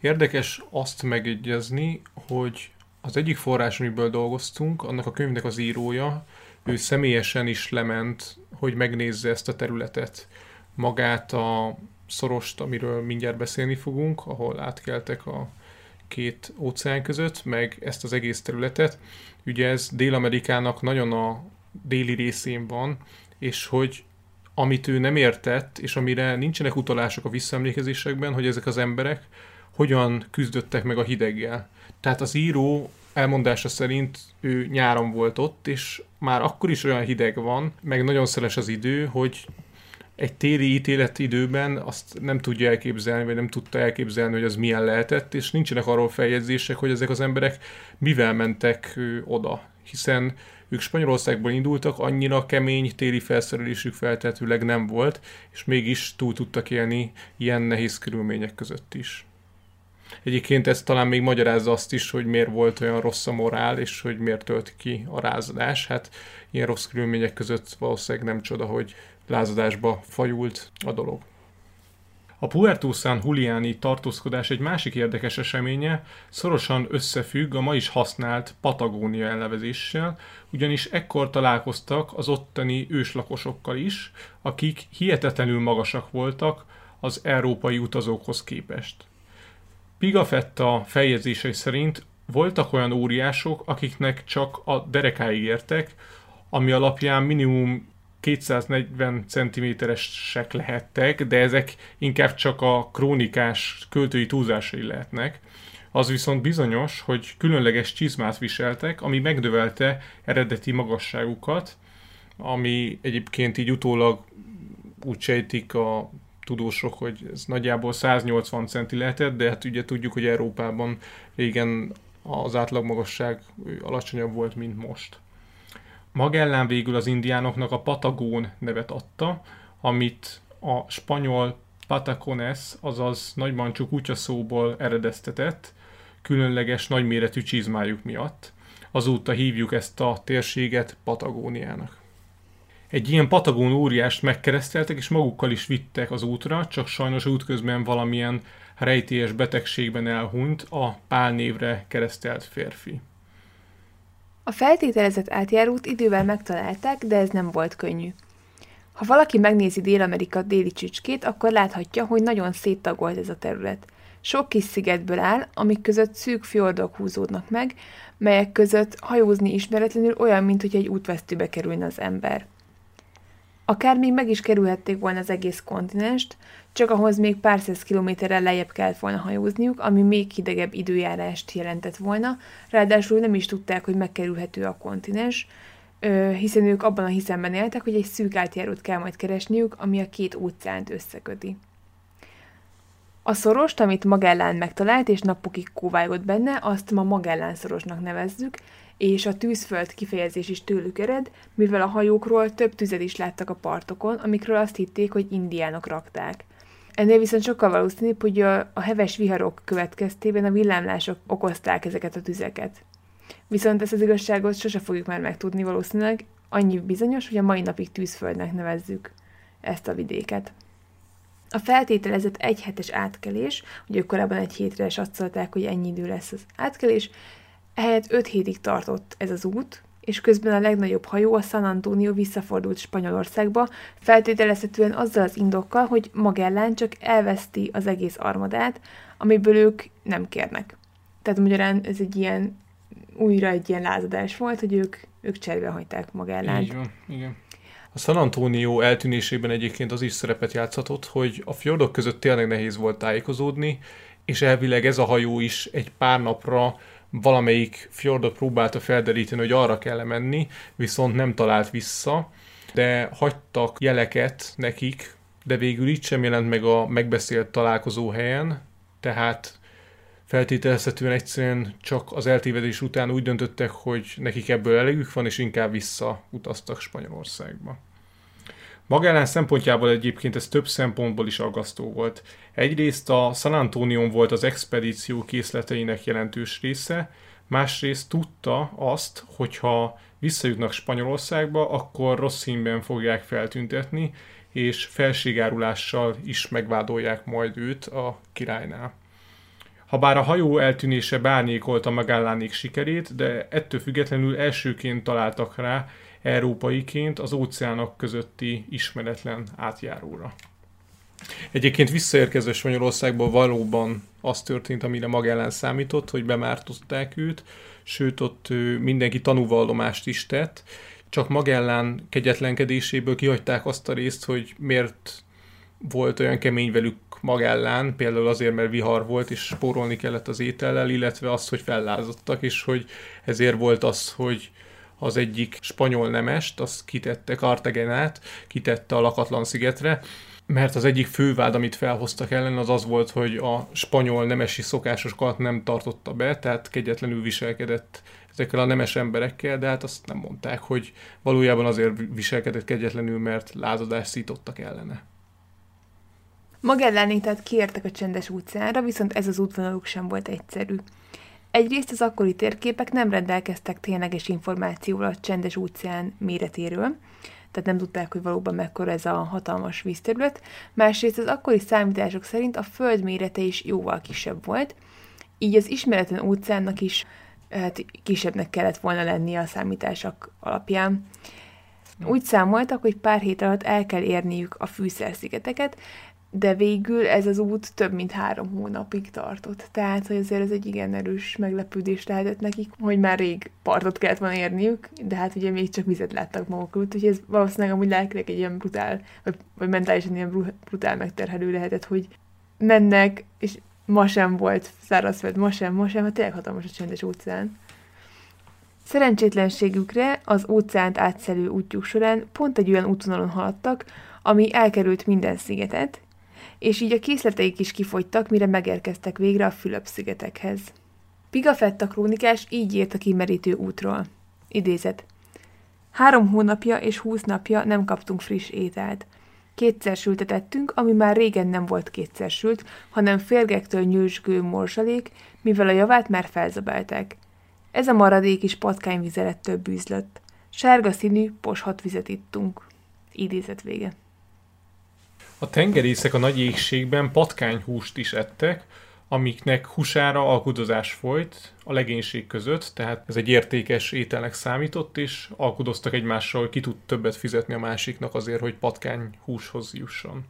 Érdekes azt megegyezni, hogy az egyik forrás, amiből dolgoztunk, annak a könyvnek az írója, ő személyesen is lement, hogy megnézze ezt a területet, magát a szorost, amiről mindjárt beszélni fogunk, ahol átkeltek a két óceán között, meg ezt az egész területet. Ugye ez Dél-Amerikának nagyon a déli részén van, és hogy amit ő nem értett, és amire nincsenek utalások a visszaemlékezésekben, hogy ezek az emberek hogyan küzdöttek meg a hideggel. Tehát az író elmondása szerint ő nyáron volt ott, és már akkor is olyan hideg van, meg nagyon szeles az idő, hogy egy téli ítélet időben azt nem tudja elképzelni, vagy nem tudta elképzelni, hogy az milyen lehetett, és nincsenek arról feljegyzések, hogy ezek az emberek mivel mentek oda. Hiszen ők Spanyolországból indultak, annyira kemény téli felszerelésük feltetőleg nem volt, és mégis túl tudtak élni ilyen nehéz körülmények között is. Egyébként ez talán még magyarázza azt is, hogy miért volt olyan rossz a morál, és hogy miért tölt ki a rázadás. Hát ilyen rossz körülmények között valószínűleg nem csoda, hogy lázadásba fajult a dolog. A Puerto San Juliani tartózkodás egy másik érdekes eseménye szorosan összefügg a ma is használt Patagónia elnevezéssel, ugyanis ekkor találkoztak az ottani őslakosokkal is, akik hihetetlenül magasak voltak az európai utazókhoz képest. Pigafetta feljegyzései szerint voltak olyan óriások, akiknek csak a derekáig értek, ami alapján minimum 240 cm-esek lehettek, de ezek inkább csak a krónikás költői túlzásai lehetnek. Az viszont bizonyos, hogy különleges csizmát viseltek, ami megdövelte eredeti magasságukat, ami egyébként így utólag úgy sejtik a tudósok, hogy ez nagyjából 180 centi lehetett, de hát ugye tudjuk, hogy Európában régen az átlagmagasság alacsonyabb volt, mint most. Magellán végül az indiánoknak a Patagón nevet adta, amit a spanyol patacones, azaz nagymancsú kutyaszóból eredeztetett, különleges nagyméretű csizmájuk miatt. Azóta hívjuk ezt a térséget Patagóniának. Egy ilyen patagón óriást megkereszteltek, és magukkal is vittek az útra, csak sajnos útközben valamilyen rejtélyes betegségben elhunyt a Pál névre keresztelt férfi. A feltételezett átjárót idővel megtalálták, de ez nem volt könnyű. Ha valaki megnézi Dél-Amerika déli csücskét, akkor láthatja, hogy nagyon széttagolt ez a terület. Sok kis szigetből áll, amik között szűk fjordok húzódnak meg, melyek között hajózni ismeretlenül olyan, mint hogy egy útvesztőbe kerülne az ember. Akár még meg is kerülhették volna az egész kontinenst, csak ahhoz még pár száz kilométerrel lejjebb kellett volna hajózniuk, ami még hidegebb időjárást jelentett volna, ráadásul nem is tudták, hogy megkerülhető a kontinens, hiszen ők abban a hiszemben éltek, hogy egy szűk átjárót kell majd keresniük, ami a két óceánt összeköti. A szorost, amit Magellán megtalált és napokig kóvályott benne, azt ma Magellán szorosnak nevezzük, és a tűzföld kifejezés is tőlük ered, mivel a hajókról több tüzet is láttak a partokon, amikről azt hitték, hogy indiánok rakták. Ennél viszont sokkal valószínűbb, hogy a, a heves viharok következtében a villámlások okozták ezeket a tüzeket. Viszont ezt az igazságot sose fogjuk már megtudni valószínűleg, annyi bizonyos, hogy a mai napig tűzföldnek nevezzük ezt a vidéket. A feltételezett egy hetes átkelés, ugye korábban egy hétre satszolták, hogy ennyi idő lesz az átkelés, ehelyett öt hétig tartott ez az út, és közben a legnagyobb hajó, a San Antonio visszafordult Spanyolországba, feltételezhetően azzal az indokkal, hogy Magellán csak elveszti az egész armadát, amiből ők nem kérnek. Tehát magyarán ez egy ilyen, újra egy ilyen lázadás volt, hogy ők, ők cserbe hagyták Magellánt. Így van, igen. A San Antonio eltűnésében egyébként az is szerepet játszhatott, hogy a fjordok között tényleg nehéz volt tájékozódni, és elvileg ez a hajó is egy pár napra valamelyik fjordot próbálta felderíteni, hogy arra kell menni, viszont nem talált vissza, de hagytak jeleket nekik, de végül itt sem jelent meg a megbeszélt találkozó helyen, tehát feltételezhetően egyszerűen csak az eltévedés után úgy döntöttek, hogy nekik ebből elegük van, és inkább visszautaztak Spanyolországba. Magellán szempontjából egyébként ez több szempontból is aggasztó volt. Egyrészt a San Antonio volt az expedíció készleteinek jelentős része, másrészt tudta azt, hogyha visszajutnak Spanyolországba, akkor rossz színben fogják feltüntetni, és felségárulással is megvádolják majd őt a királynál. Habár a hajó eltűnése bárnyékolta Magellánék sikerét, de ettől függetlenül elsőként találtak rá európaiként az óceánok közötti ismeretlen átjáróra. Egyébként visszaérkező Spanyolországból valóban az történt, amire Magellán számított, hogy bemártották őt, sőt ott mindenki tanúvallomást is tett, csak Magellán kegyetlenkedéséből kihagyták azt a részt, hogy miért volt olyan kemény velük Magellán, például azért, mert vihar volt, és spórolni kellett az étellel, illetve azt, hogy fellázadtak, és hogy ezért volt az, hogy az egyik spanyol nemest, az kitette Cartagenát, kitette a lakatlan szigetre, mert az egyik fővád, amit felhoztak ellen, az az volt, hogy a spanyol nemesi szokásosokat nem tartotta be, tehát kegyetlenül viselkedett ezekkel a nemes emberekkel, de hát azt nem mondták, hogy valójában azért viselkedett kegyetlenül, mert lázadást szítottak ellene. Magellánék tehát kiértek a csendes utcára, viszont ez az útvonaluk sem volt egyszerű. Egyrészt az akkori térképek nem rendelkeztek tényleges információval a csendes óceán méretéről, tehát nem tudták, hogy valóban mekkora ez a hatalmas vízterület. Másrészt az akkori számítások szerint a föld mérete is jóval kisebb volt, így az ismeretlen óceánnak is hát, kisebbnek kellett volna lennie a számítások alapján. Úgy számoltak, hogy pár hét alatt el kell érniük a fűszerszigeteket, de végül ez az út több mint három hónapig tartott. Tehát, hogy azért ez egy igen erős meglepődés lehetett nekik, hogy már rég partot kellett volna érniük, de hát ugye még csak vizet láttak maguk előtt, úgyhogy ez valószínűleg amúgy lelkileg egy ilyen brutál, vagy, vagy mentálisan ilyen brutál megterhelő lehetett, hogy mennek, és ma sem volt szárazföld, ma sem, ma sem, hát tényleg hatalmas a csendes óceán. Szerencsétlenségükre az óceánt átszelő útjuk során pont egy olyan útvonalon haladtak, ami elkerült minden szigetet, és így a készleteik is kifogytak, mire megérkeztek végre a Fülöp-szigetekhez. Pigafetta krónikás így írt a kimerítő útról. Idézet. Három hónapja és húsz napja nem kaptunk friss ételt. Kétszer sültetettünk, ami már régen nem volt kétszer sült, hanem férgektől nyősgő morsalék, mivel a javát már felzabálták. Ez a maradék is patkányvizelettől bűzlött. Sárga színű, poshat vizet ittunk. Idézet vége. A tengerészek a nagy égségben patkányhúst is ettek, amiknek húsára alkudozás folyt a legénység között, tehát ez egy értékes ételnek számított, és alkudoztak egymással, ki tud többet fizetni a másiknak azért, hogy patkány húshoz jusson.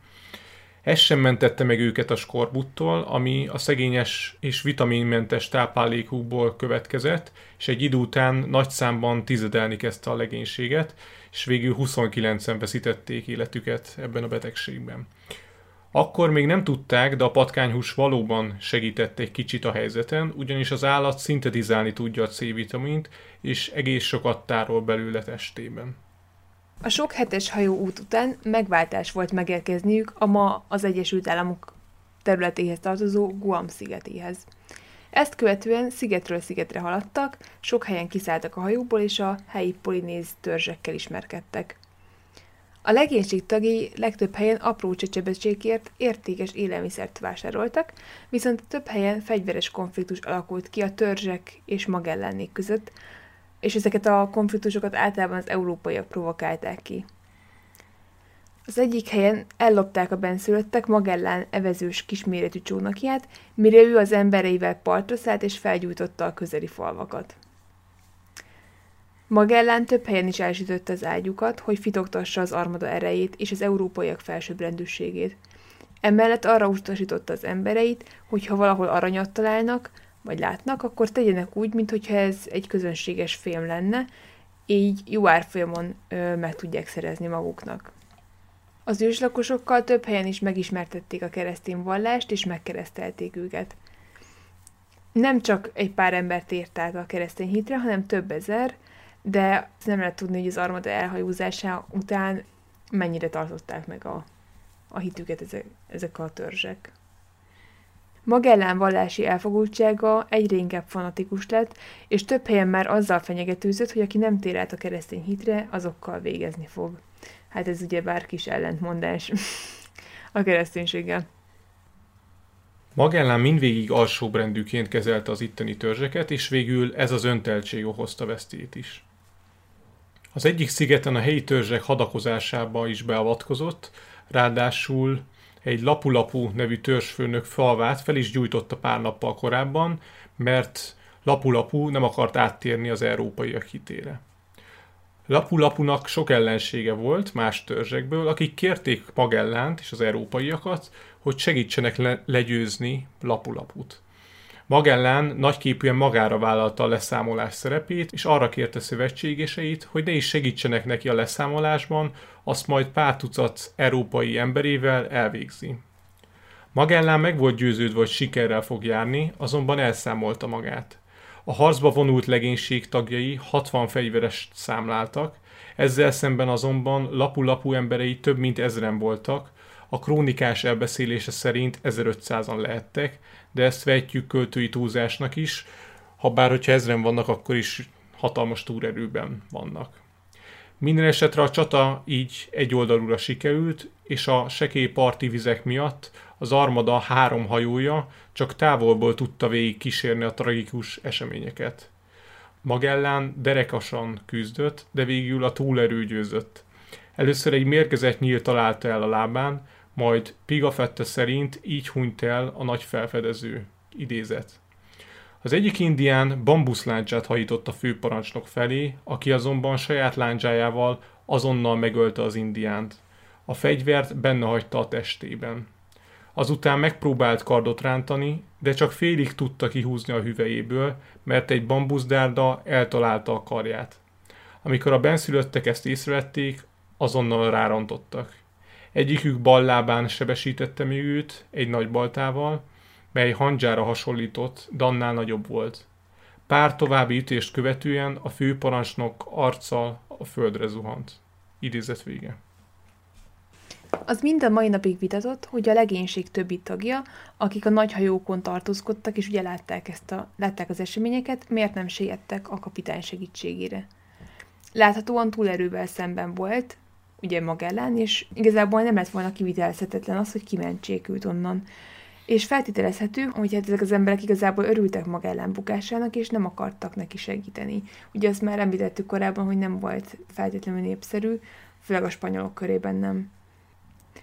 Ez sem mentette meg őket a skorbuttól, ami a szegényes és vitaminmentes táplálékukból következett, és egy idő után nagy számban tizedelni kezdte a legénységet, és végül 29-en veszítették életüket ebben a betegségben. Akkor még nem tudták, de a patkányhús valóban segített egy kicsit a helyzeten, ugyanis az állat szintetizálni tudja a C-vitamint, és egész sokat tárol belőle testében. A sok hetes hajó út után megváltás volt megérkezniük a ma az Egyesült Államok területéhez tartozó Guam szigetéhez. Ezt követően szigetről szigetre haladtak, sok helyen kiszálltak a hajóból, és a helyi polinéz törzsekkel ismerkedtek. A legénység tagjai legtöbb helyen apró csecsebecsékért értékes élelmiszert vásároltak, viszont több helyen fegyveres konfliktus alakult ki a törzsek és Magellánék között, és ezeket a konfliktusokat általában az európaiak provokálták ki. Az egyik helyen ellopták a benszülöttek Magellán evezős kisméretű csónakját, mire ő az embereivel partra szállt és felgyújtotta a közeli falvakat. Magellán több helyen is elsütötte az ágyukat, hogy fitogtassa az armada erejét és az európaiak felsőbbrendűségét. Emellett arra utasította az embereit, hogy ha valahol aranyat találnak, vagy látnak, akkor tegyenek úgy, mintha ez egy közönséges film lenne, így jó árfolyamon ö, meg tudják szerezni maguknak. Az őslakosokkal több helyen is megismertették a keresztény vallást, és megkeresztelték őket. Nem csak egy pár embert ért át a keresztény hitre, hanem több ezer, de nem lehet tudni, hogy az armada elhajózása után mennyire tartották meg a, a hitüket ezek, ezek a törzsek. Magellán vallási elfogultsága egyre inkább fanatikus lett, és több helyen már azzal fenyegetőzött, hogy aki nem tér át a keresztény hitre, azokkal végezni fog. Hát ez ugye bár kis ellentmondás a kereszténységgel. Magellán mindvégig alsóbrendűként kezelte az itteni törzseket, és végül ez az önteltség okozta vesztét is. Az egyik szigeten a helyi törzsek hadakozásába is beavatkozott, ráadásul egy Lapu-Lapu nevű törzsfőnök falvát fel is gyújtotta pár nappal korábban, mert Lapu-Lapu nem akart áttérni az európaiak hitére. Lapu-Lapunak sok ellensége volt más törzsekből, akik kérték Magellánt és az európaiakat, hogy segítsenek le- legyőzni Lapu-Laput. Magellán nagyképűen magára vállalta a leszámolás szerepét, és arra kérte szövetségeseit, hogy ne is segítsenek neki a leszámolásban, azt majd pár tucat európai emberével elvégzi. Magellán meg volt győződve, hogy sikerrel fog járni, azonban elszámolta magát. A harcba vonult legénység tagjai 60 fegyveres számláltak, ezzel szemben azonban lapu-lapu emberei több mint ezren voltak, a krónikás elbeszélése szerint 1500-an lehettek, de ezt vetjük költői túlzásnak is, ha bár hogyha ezren vannak, akkor is hatalmas túrerőben vannak. Minden esetre a csata így egy oldalúra sikerült, és a sekély parti vizek miatt az armada három hajója csak távolból tudta végig kísérni a tragikus eseményeket. Magellán derekasan küzdött, de végül a túlerő győzött. Először egy mérgezett nyíl találta el a lábán, majd Pigafetta szerint így hunyt el a nagy felfedező. Idézet. Az egyik indián bambuszláncsát hajított a főparancsnok felé, aki azonban saját láncsájával azonnal megölte az indiánt. A fegyvert benne hagyta a testében. Azután megpróbált kardot rántani, de csak félig tudta kihúzni a hüvelyéből, mert egy bambuszdárda eltalálta a karját. Amikor a benszülöttek ezt észrevették, azonnal rárontottak. Egyikük bal lábán sebesítette még őt egy nagy baltával, mely handzsára hasonlított, de annál nagyobb volt. Pár további ütést követően a főparancsnok arccal a földre zuhant. Idézet vége. Az mind a mai napig vitatott, hogy a legénység többi tagja, akik a nagy hajókon tartózkodtak, és ugye látták, ezt a, látták az eseményeket, miért nem siettek a kapitány segítségére. Láthatóan túlerővel szemben volt, ugye Magellán, és igazából nem lett volna kivitelezhetetlen az, hogy kimentsék őt onnan. És feltételezhető, hogy hát ezek az emberek igazából örültek Magellán bukásának, és nem akartak neki segíteni. Ugye azt már említettük korábban, hogy nem volt feltétlenül népszerű, főleg a spanyolok körében nem.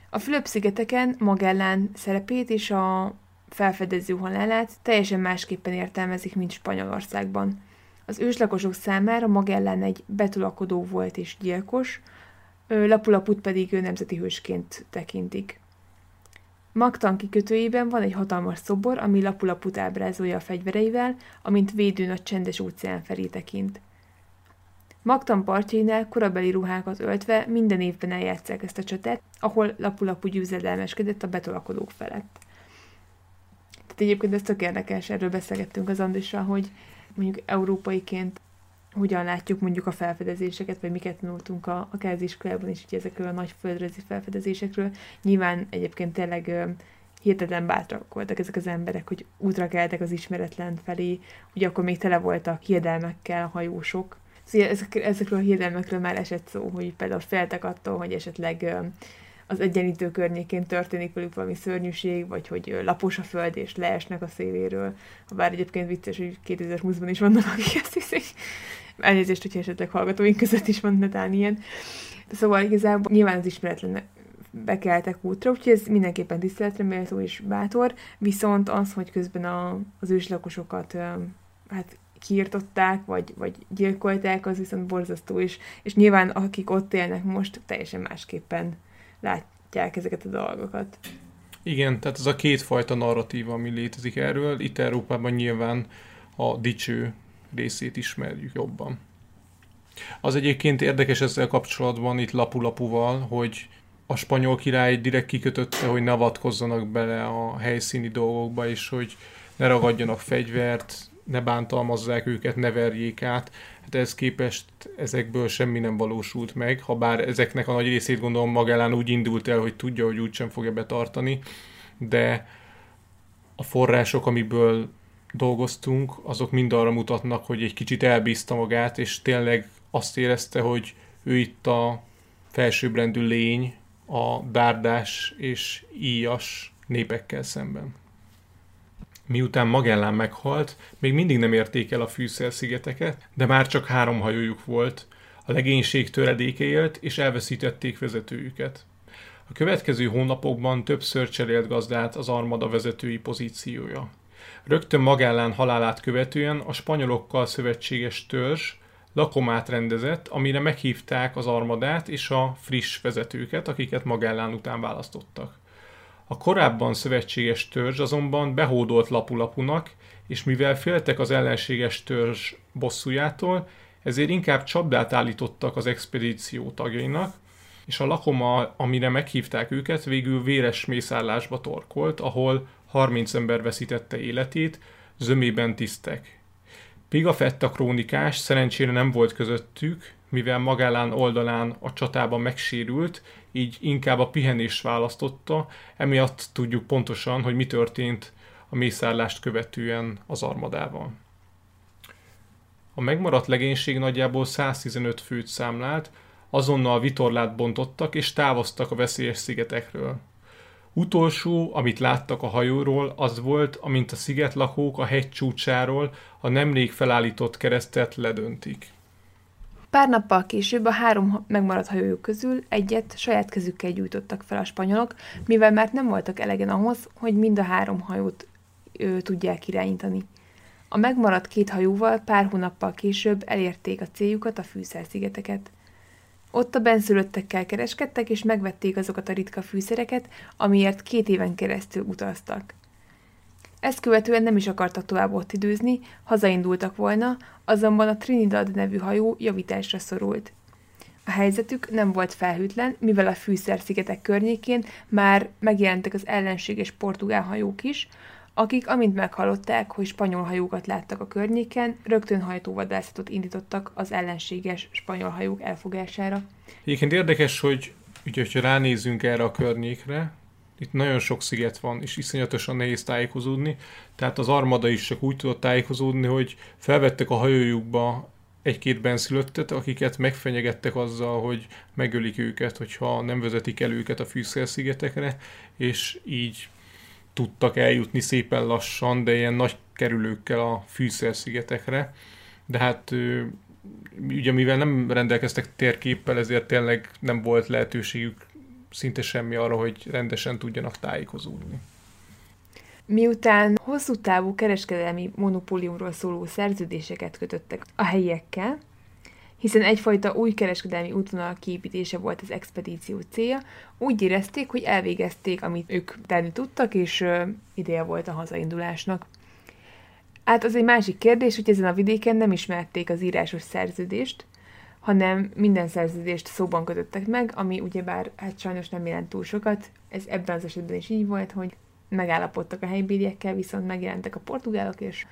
A Fülöp-szigeteken Magellán szerepét és a felfedező halálát teljesen másképpen értelmezik, mint Spanyolországban. Az őslakosok számára Magellán egy betulakodó volt és gyilkos, Lapulaput pedig ő nemzeti hősként tekintik. Magtan kikötőjében van egy hatalmas szobor, ami Lapulaput ábrázolja a fegyvereivel, amint védőn a csendes óceán felé tekint. Magtan partjainál korabeli ruhákat öltve minden évben eljátszák ezt a csatát, ahol Lapulapu győzedelmeskedett a betolakodók felett. Tehát egyébként ez tök érdekes, erről beszélgettünk az Andrissal, hogy mondjuk európaiként hogyan látjuk mondjuk a felfedezéseket, vagy miket tanultunk a, a kezdiskolában is, ugye ezekről a nagy földrajzi felfedezésekről. Nyilván egyébként tényleg ö, hihetetlen bátrak voltak ezek az emberek, hogy útra keltek az ismeretlen felé, ugye akkor még tele voltak hiedelmekkel a hajósok. Szóval ezek, ezekről a hiedelmekről már esett szó, hogy például féltek attól, hogy esetleg ö, az egyenlítő környékén történik velük valami szörnyűség, vagy hogy lapos a föld és leesnek a széléről. Bár egyébként vicces, hogy 2020-ban is vannak, akik ezt hiszik. Elnézést, hogyha esetleg hallgatóink között is van netán ilyen. Szóval igazából nyilván az ismeretlen bekeltek útra, úgyhogy ez mindenképpen tiszteletre méltó és bátor, viszont az, hogy közben a, az őslakosokat hát kiirtották, vagy, vagy gyilkolták, az viszont borzasztó is, és nyilván akik ott élnek most, teljesen másképpen látják ezeket a dolgokat. Igen, tehát ez a kétfajta narratíva, ami létezik erről. Itt Európában nyilván a dicső részét ismerjük jobban. Az egyébként érdekes ezzel kapcsolatban itt Lapu-Lapuval, hogy a spanyol király direkt kikötötte, hogy ne avatkozzanak bele a helyszíni dolgokba, és hogy ne ragadjanak fegyvert, ne bántalmazzák őket, ne verjék át. Hát ez képest ezekből semmi nem valósult meg, ha bár ezeknek a nagy részét gondolom Magellán úgy indult el, hogy tudja, hogy úgysem fogja betartani, de a források, amiből dolgoztunk, azok mind arra mutatnak, hogy egy kicsit elbízta magát, és tényleg azt érezte, hogy ő itt a felsőbbrendű lény a dárdás és íjas népekkel szemben. Miután Magellán meghalt, még mindig nem érték el a fűszerszigeteket, de már csak három hajójuk volt, a legénység töredéke élt, és elveszítették vezetőjüket. A következő hónapokban többször cserélt gazdát az armada vezetői pozíciója. Rögtön Magellán halálát követően a spanyolokkal szövetséges törzs lakomát rendezett, amire meghívták az armadát és a friss vezetőket, akiket Magellán után választottak. A korábban szövetséges törzs azonban behódolt Lapulapunak, és mivel féltek az ellenséges törzs bosszújától, ezért inkább csapdát állítottak az expedíció tagjainak, és a lakoma, amire meghívták őket, végül véres mészállásba torkolt, ahol 30 ember veszítette életét, zömében tisztek. Pigafetta krónikás szerencsére nem volt közöttük, mivel Magellán oldalán a csatában megsérült, így inkább a pihenést választotta, emiatt tudjuk pontosan, hogy mi történt a mészárlást követően az armadával. A megmaradt legénység nagyjából 115 főt számlált, azonnal vitorlát bontottak és távoztak a veszélyes szigetekről. Utolsó, amit láttak a hajóról, az volt, amint a szigetlakók a hegy csúcsáról a nemrég felállított keresztet ledöntik. Pár nappal később a három megmaradt hajójuk közül egyet saját kezükkel gyújtottak fel a spanyolok, mivel már nem voltak elegen ahhoz, hogy mind a három hajót ő, tudják irányítani. A megmaradt két hajóval pár hónappal később elérték a céljukat, a fűszerszigeteket. Ott a benszülöttekkel kereskedtek, és megvették azokat a ritka fűszereket, amiért két éven keresztül utaztak. Ezt követően nem is akartak tovább ott időzni, hazaindultak volna, azonban a Trinidad nevű hajó javításra szorult. A helyzetük nem volt felhűtlen, mivel a fűszerszigetek környékén már megjelentek az ellenséges portugál hajók is, akik, amint meghallották, hogy spanyol hajókat láttak a környéken, rögtön hajtóvadászatot indítottak az ellenséges spanyol hajók elfogására. Egyébként érdekes, hogy ugye, hogyha ránézünk erre a környékre, itt nagyon sok sziget van, és iszonyatosan nehéz tájékozódni, tehát az armada is csak úgy tudott tájékozódni, hogy felvettek a hajójukba egy-két benszülöttet, akiket megfenyegettek azzal, hogy megölik őket, hogyha nem vezetik el őket a fűszerszigetekre, és így tudtak eljutni szépen lassan, de ilyen nagy kerülőkkel a fűszerszigetekre. De hát ugye mivel nem rendelkeztek térképpel, ezért tényleg nem volt lehetőségük szinte semmi arra, hogy rendesen tudjanak tájékozódni. Miután hosszú távú kereskedelmi monopóliumról szóló szerződéseket kötöttek a helyiekkel, hiszen egyfajta új kereskedelmi útvonal kiépítése volt az expedíció célja, úgy érezték, hogy elvégezték, amit ők tenni tudtak, és ideje volt a hazaindulásnak. Hát az egy másik kérdés, hogy ezen a vidéken nem ismerték az írásos szerződést, hanem minden szerződést szóban kötöttek meg, ami ugyebár hát sajnos nem jelent túl sokat. Ez ebben az esetben is így volt, hogy megállapodtak a helybéliekkel, viszont megjelentek a portugálok, és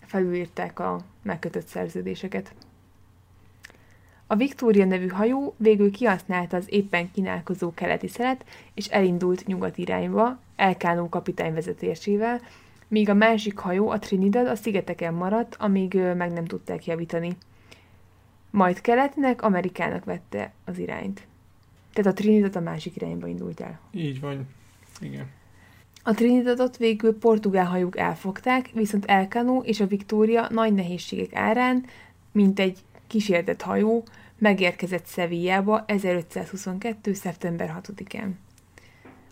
felülírták a megkötött szerződéseket. A Victoria nevű hajó végül kihasználta az éppen kínálkozó keleti szelet, és elindult nyugat irányba, Elkánó kapitány vezetésével, míg a másik hajó, a Trinidad, a szigeteken maradt, amíg meg nem tudták javítani. Majd keletnek, Amerikának vette az irányt. Tehát a Trinidad a másik irányba indult el. Így van, igen. A Trinidadot végül portugál hajók elfogták, viszont Elkanó és a Victoria nagy nehézségek árán, mint egy kísértett hajó, megérkezett Szevíjába 1522. szeptember 6-án.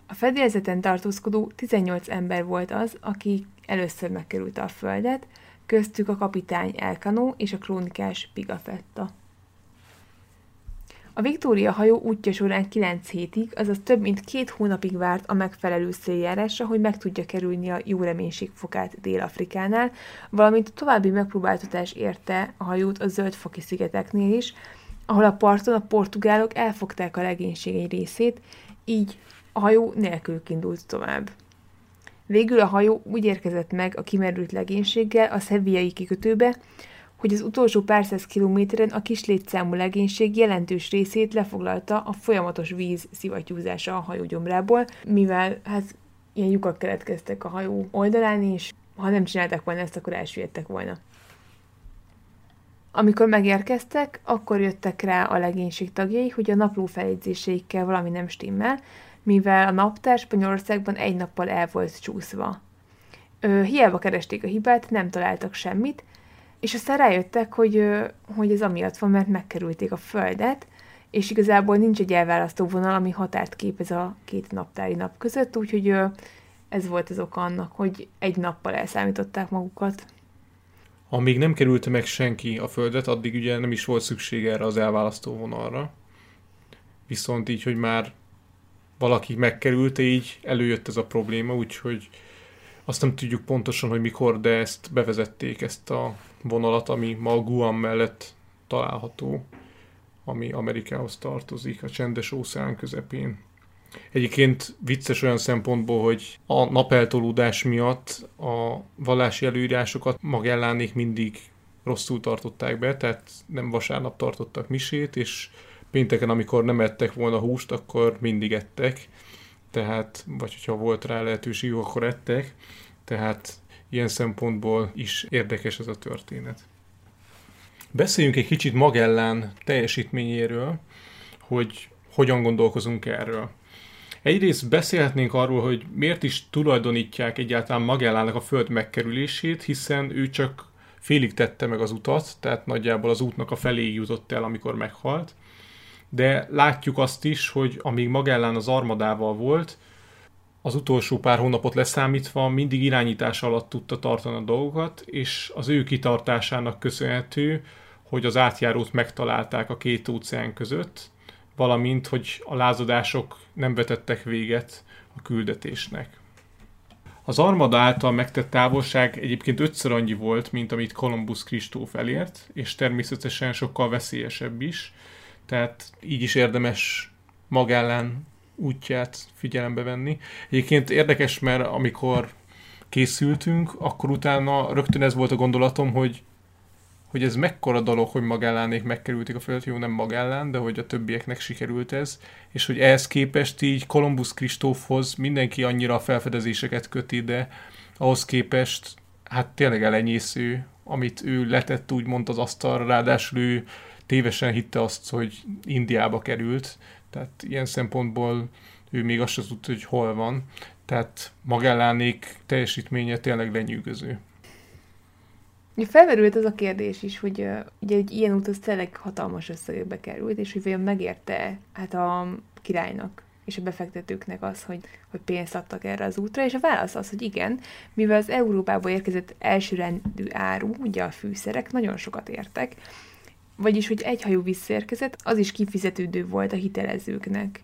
A fedélzeten tartózkodó 18 ember volt az, aki először megkerült a földet, köztük a kapitány Elkanó és a krónikás Pigafetta. A Victoria hajó útja során 9 hétig, azaz több mint két hónapig várt a megfelelő széljárásra, hogy meg tudja kerülni a jó reménység fokát Dél-Afrikánál, valamint további megpróbáltatás érte a hajót a Zöldfoki szigeteknél is, ahol a parton a portugálok elfogták a legénység egy részét, így a hajó nélkül indult tovább. Végül a hajó úgy érkezett meg a kimerült legénységgel a szeviai kikötőbe, hogy az utolsó pár száz kilométeren a kis létszámú legénység jelentős részét lefoglalta a folyamatos víz szivattyúzása a hajó gyomrából, mivel hát ilyen lyukak keletkeztek a hajó oldalán, és ha nem csinálták volna ezt, akkor elsüllyedtek volna. Amikor megérkeztek, akkor jöttek rá a legénység tagjai, hogy a napló feljegyzéseikkel valami nem stimmel, mivel a naptár Spanyolországban egy nappal el volt csúszva. Ö, hiába keresték a hibát, nem találtak semmit, és aztán rájöttek, hogy, hogy ez amiatt van, mert megkerülték a Földet, és igazából nincs egy elválasztó vonal, ami határt képez a két naptári nap között, úgyhogy ez volt az oka annak, hogy egy nappal elszámították magukat. Amíg nem került meg senki a Földet, addig ugye nem is volt szükség erre az elválasztó vonalra. Viszont így, hogy már valaki megkerülte, így előjött ez a probléma, úgyhogy azt nem tudjuk pontosan, hogy mikor, de ezt bevezették, ezt a vonalat, ami ma a Guam mellett található, ami Amerikához tartozik, a csendes óceán közepén. Egyébként vicces olyan szempontból, hogy a napeltolódás miatt a vallási előírásokat Magellánék mindig rosszul tartották be, tehát nem vasárnap tartottak misét, és pénteken, amikor nem ettek volna húst, akkor mindig ettek, tehát, vagy hogyha volt rá lehetőség, akkor ettek, tehát ilyen szempontból is érdekes ez a történet. Beszéljünk egy kicsit Magellán teljesítményéről, hogy hogyan gondolkozunk erről. Egyrészt beszélhetnénk arról, hogy miért is tulajdonítják egyáltalán Magellának a föld megkerülését, hiszen ő csak félig tette meg az utat, tehát nagyjából az útnak a felé jutott el, amikor meghalt. De látjuk azt is, hogy amíg Magellán az armadával volt, az utolsó pár hónapot leszámítva mindig irányítás alatt tudta tartani a dolgokat, és az ő kitartásának köszönhető, hogy az átjárót megtalálták a két óceán között, valamint, hogy a lázadások nem vetettek véget a küldetésnek. Az armada által megtett távolság egyébként ötször annyi volt, mint amit Columbus Kristóf elért, és természetesen sokkal veszélyesebb is, tehát így is érdemes magellán útját figyelembe venni. Egyébként érdekes, mert amikor készültünk, akkor utána rögtön ez volt a gondolatom, hogy hogy ez mekkora dolog, hogy Magellánék megkerülték a földet, jó nem Magellán, de hogy a többieknek sikerült ez, és hogy ehhez képest így Columbus Kristófhoz mindenki annyira a felfedezéseket köti, de ahhoz képest hát tényleg elenyésző, amit ő letett úgymond az asztalra, ráadásul ő tévesen hitte azt, hogy Indiába került, tehát ilyen szempontból ő még azt sem tudta, hogy hol van. Tehát Magellánék teljesítménye tényleg lenyűgöző. Felmerült az a kérdés is, hogy uh, ugye egy ilyen út az tényleg hatalmas összegekbe került, és hogy vajon megérte hát a királynak és a befektetőknek az, hogy, hogy pénzt adtak erre az útra, és a válasz az, hogy igen, mivel az Európába érkezett elsőrendű áru, ugye a fűszerek, nagyon sokat értek, vagyis, hogy egy hajó visszaérkezett, az is kifizetődő volt a hitelezőknek.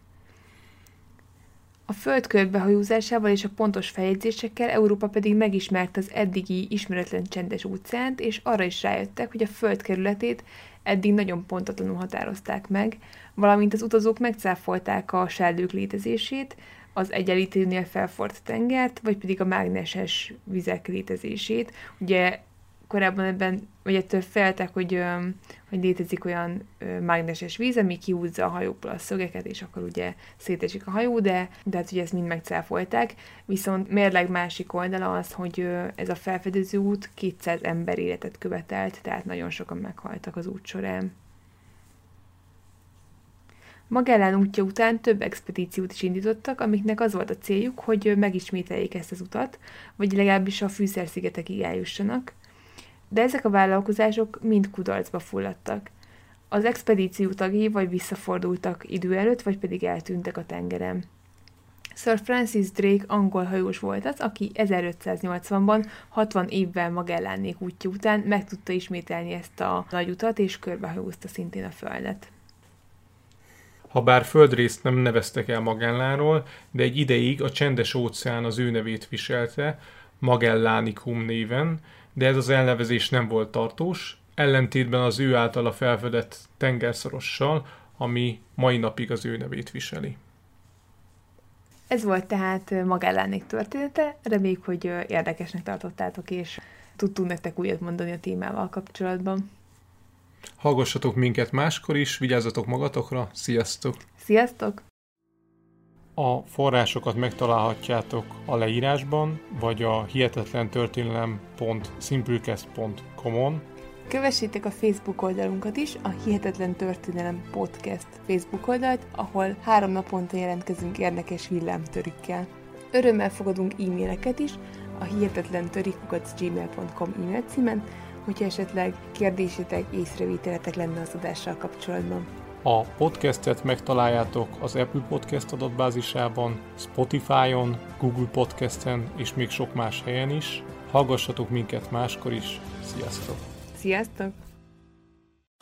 A föld körbehajózásával és a pontos feljegyzésekkel Európa pedig megismerte az eddigi ismeretlen csendes óceánt, és arra is rájöttek, hogy a föld kerületét eddig nagyon pontatlanul határozták meg, valamint az utazók megcáfolták a sellők létezését, az egyenlítőnél felfort tengert, vagy pedig a mágneses vizek létezését. Ugye korábban ebben, vagy ettől feltek, hogy, hogy létezik olyan mágneses víz, ami kiúzza a hajóból a szögeket, és akkor ugye szétesik a hajó, de, de hát ugye ezt mind megcáfolták. Viszont mérleg másik oldala az, hogy ez a felfedező út 200 ember életet követelt, tehát nagyon sokan meghaltak az út során. Magellán útja után több expedíciót is indítottak, amiknek az volt a céljuk, hogy megismételjék ezt az utat, vagy legalábbis a fűszerszigetekig eljussanak, de ezek a vállalkozások mind kudarcba fulladtak. Az expedíció tagjai vagy visszafordultak idő előtt, vagy pedig eltűntek a tengeren. Sir Francis Drake angol hajós volt az, aki 1580-ban, 60 évvel Magellánék útja után meg tudta ismételni ezt a nagy utat, és körbehajózta szintén a Földet. Habár földrészt nem neveztek el Magelláról, de egy ideig a csendes óceán az ő nevét viselte, Magellánikum néven, de ez az elnevezés nem volt tartós, ellentétben az ő általa felfedett tengerszorossal, ami mai napig az ő nevét viseli. Ez volt tehát Magellánék története, reméljük, hogy érdekesnek tartottátok, és tudtunk nektek újat mondani a témával kapcsolatban. Hallgassatok minket máskor is, vigyázzatok magatokra, sziasztok! Sziasztok! A forrásokat megtalálhatjátok a leírásban, vagy a hihetetlentörténelem.simplecast.com-on. Kövessétek a Facebook oldalunkat is, a Hihetetlen Történelem Podcast Facebook oldalt, ahol három naponta jelentkezünk érdekes villámtörikkel. Örömmel fogadunk e-maileket is a hihetetlen gmail.com e-mail címen, hogyha esetleg kérdésetek, észrevételetek lenne az adással kapcsolatban. A podcastet megtaláljátok az Apple Podcast adatbázisában, Spotify-on, Google Podcasten és még sok más helyen is. Hallgassatok minket máskor is. Sziasztok! Sziasztok!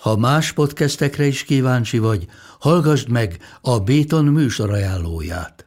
Ha más podcastekre is kíváncsi vagy, hallgassd meg a Béton műsor ajánlóját.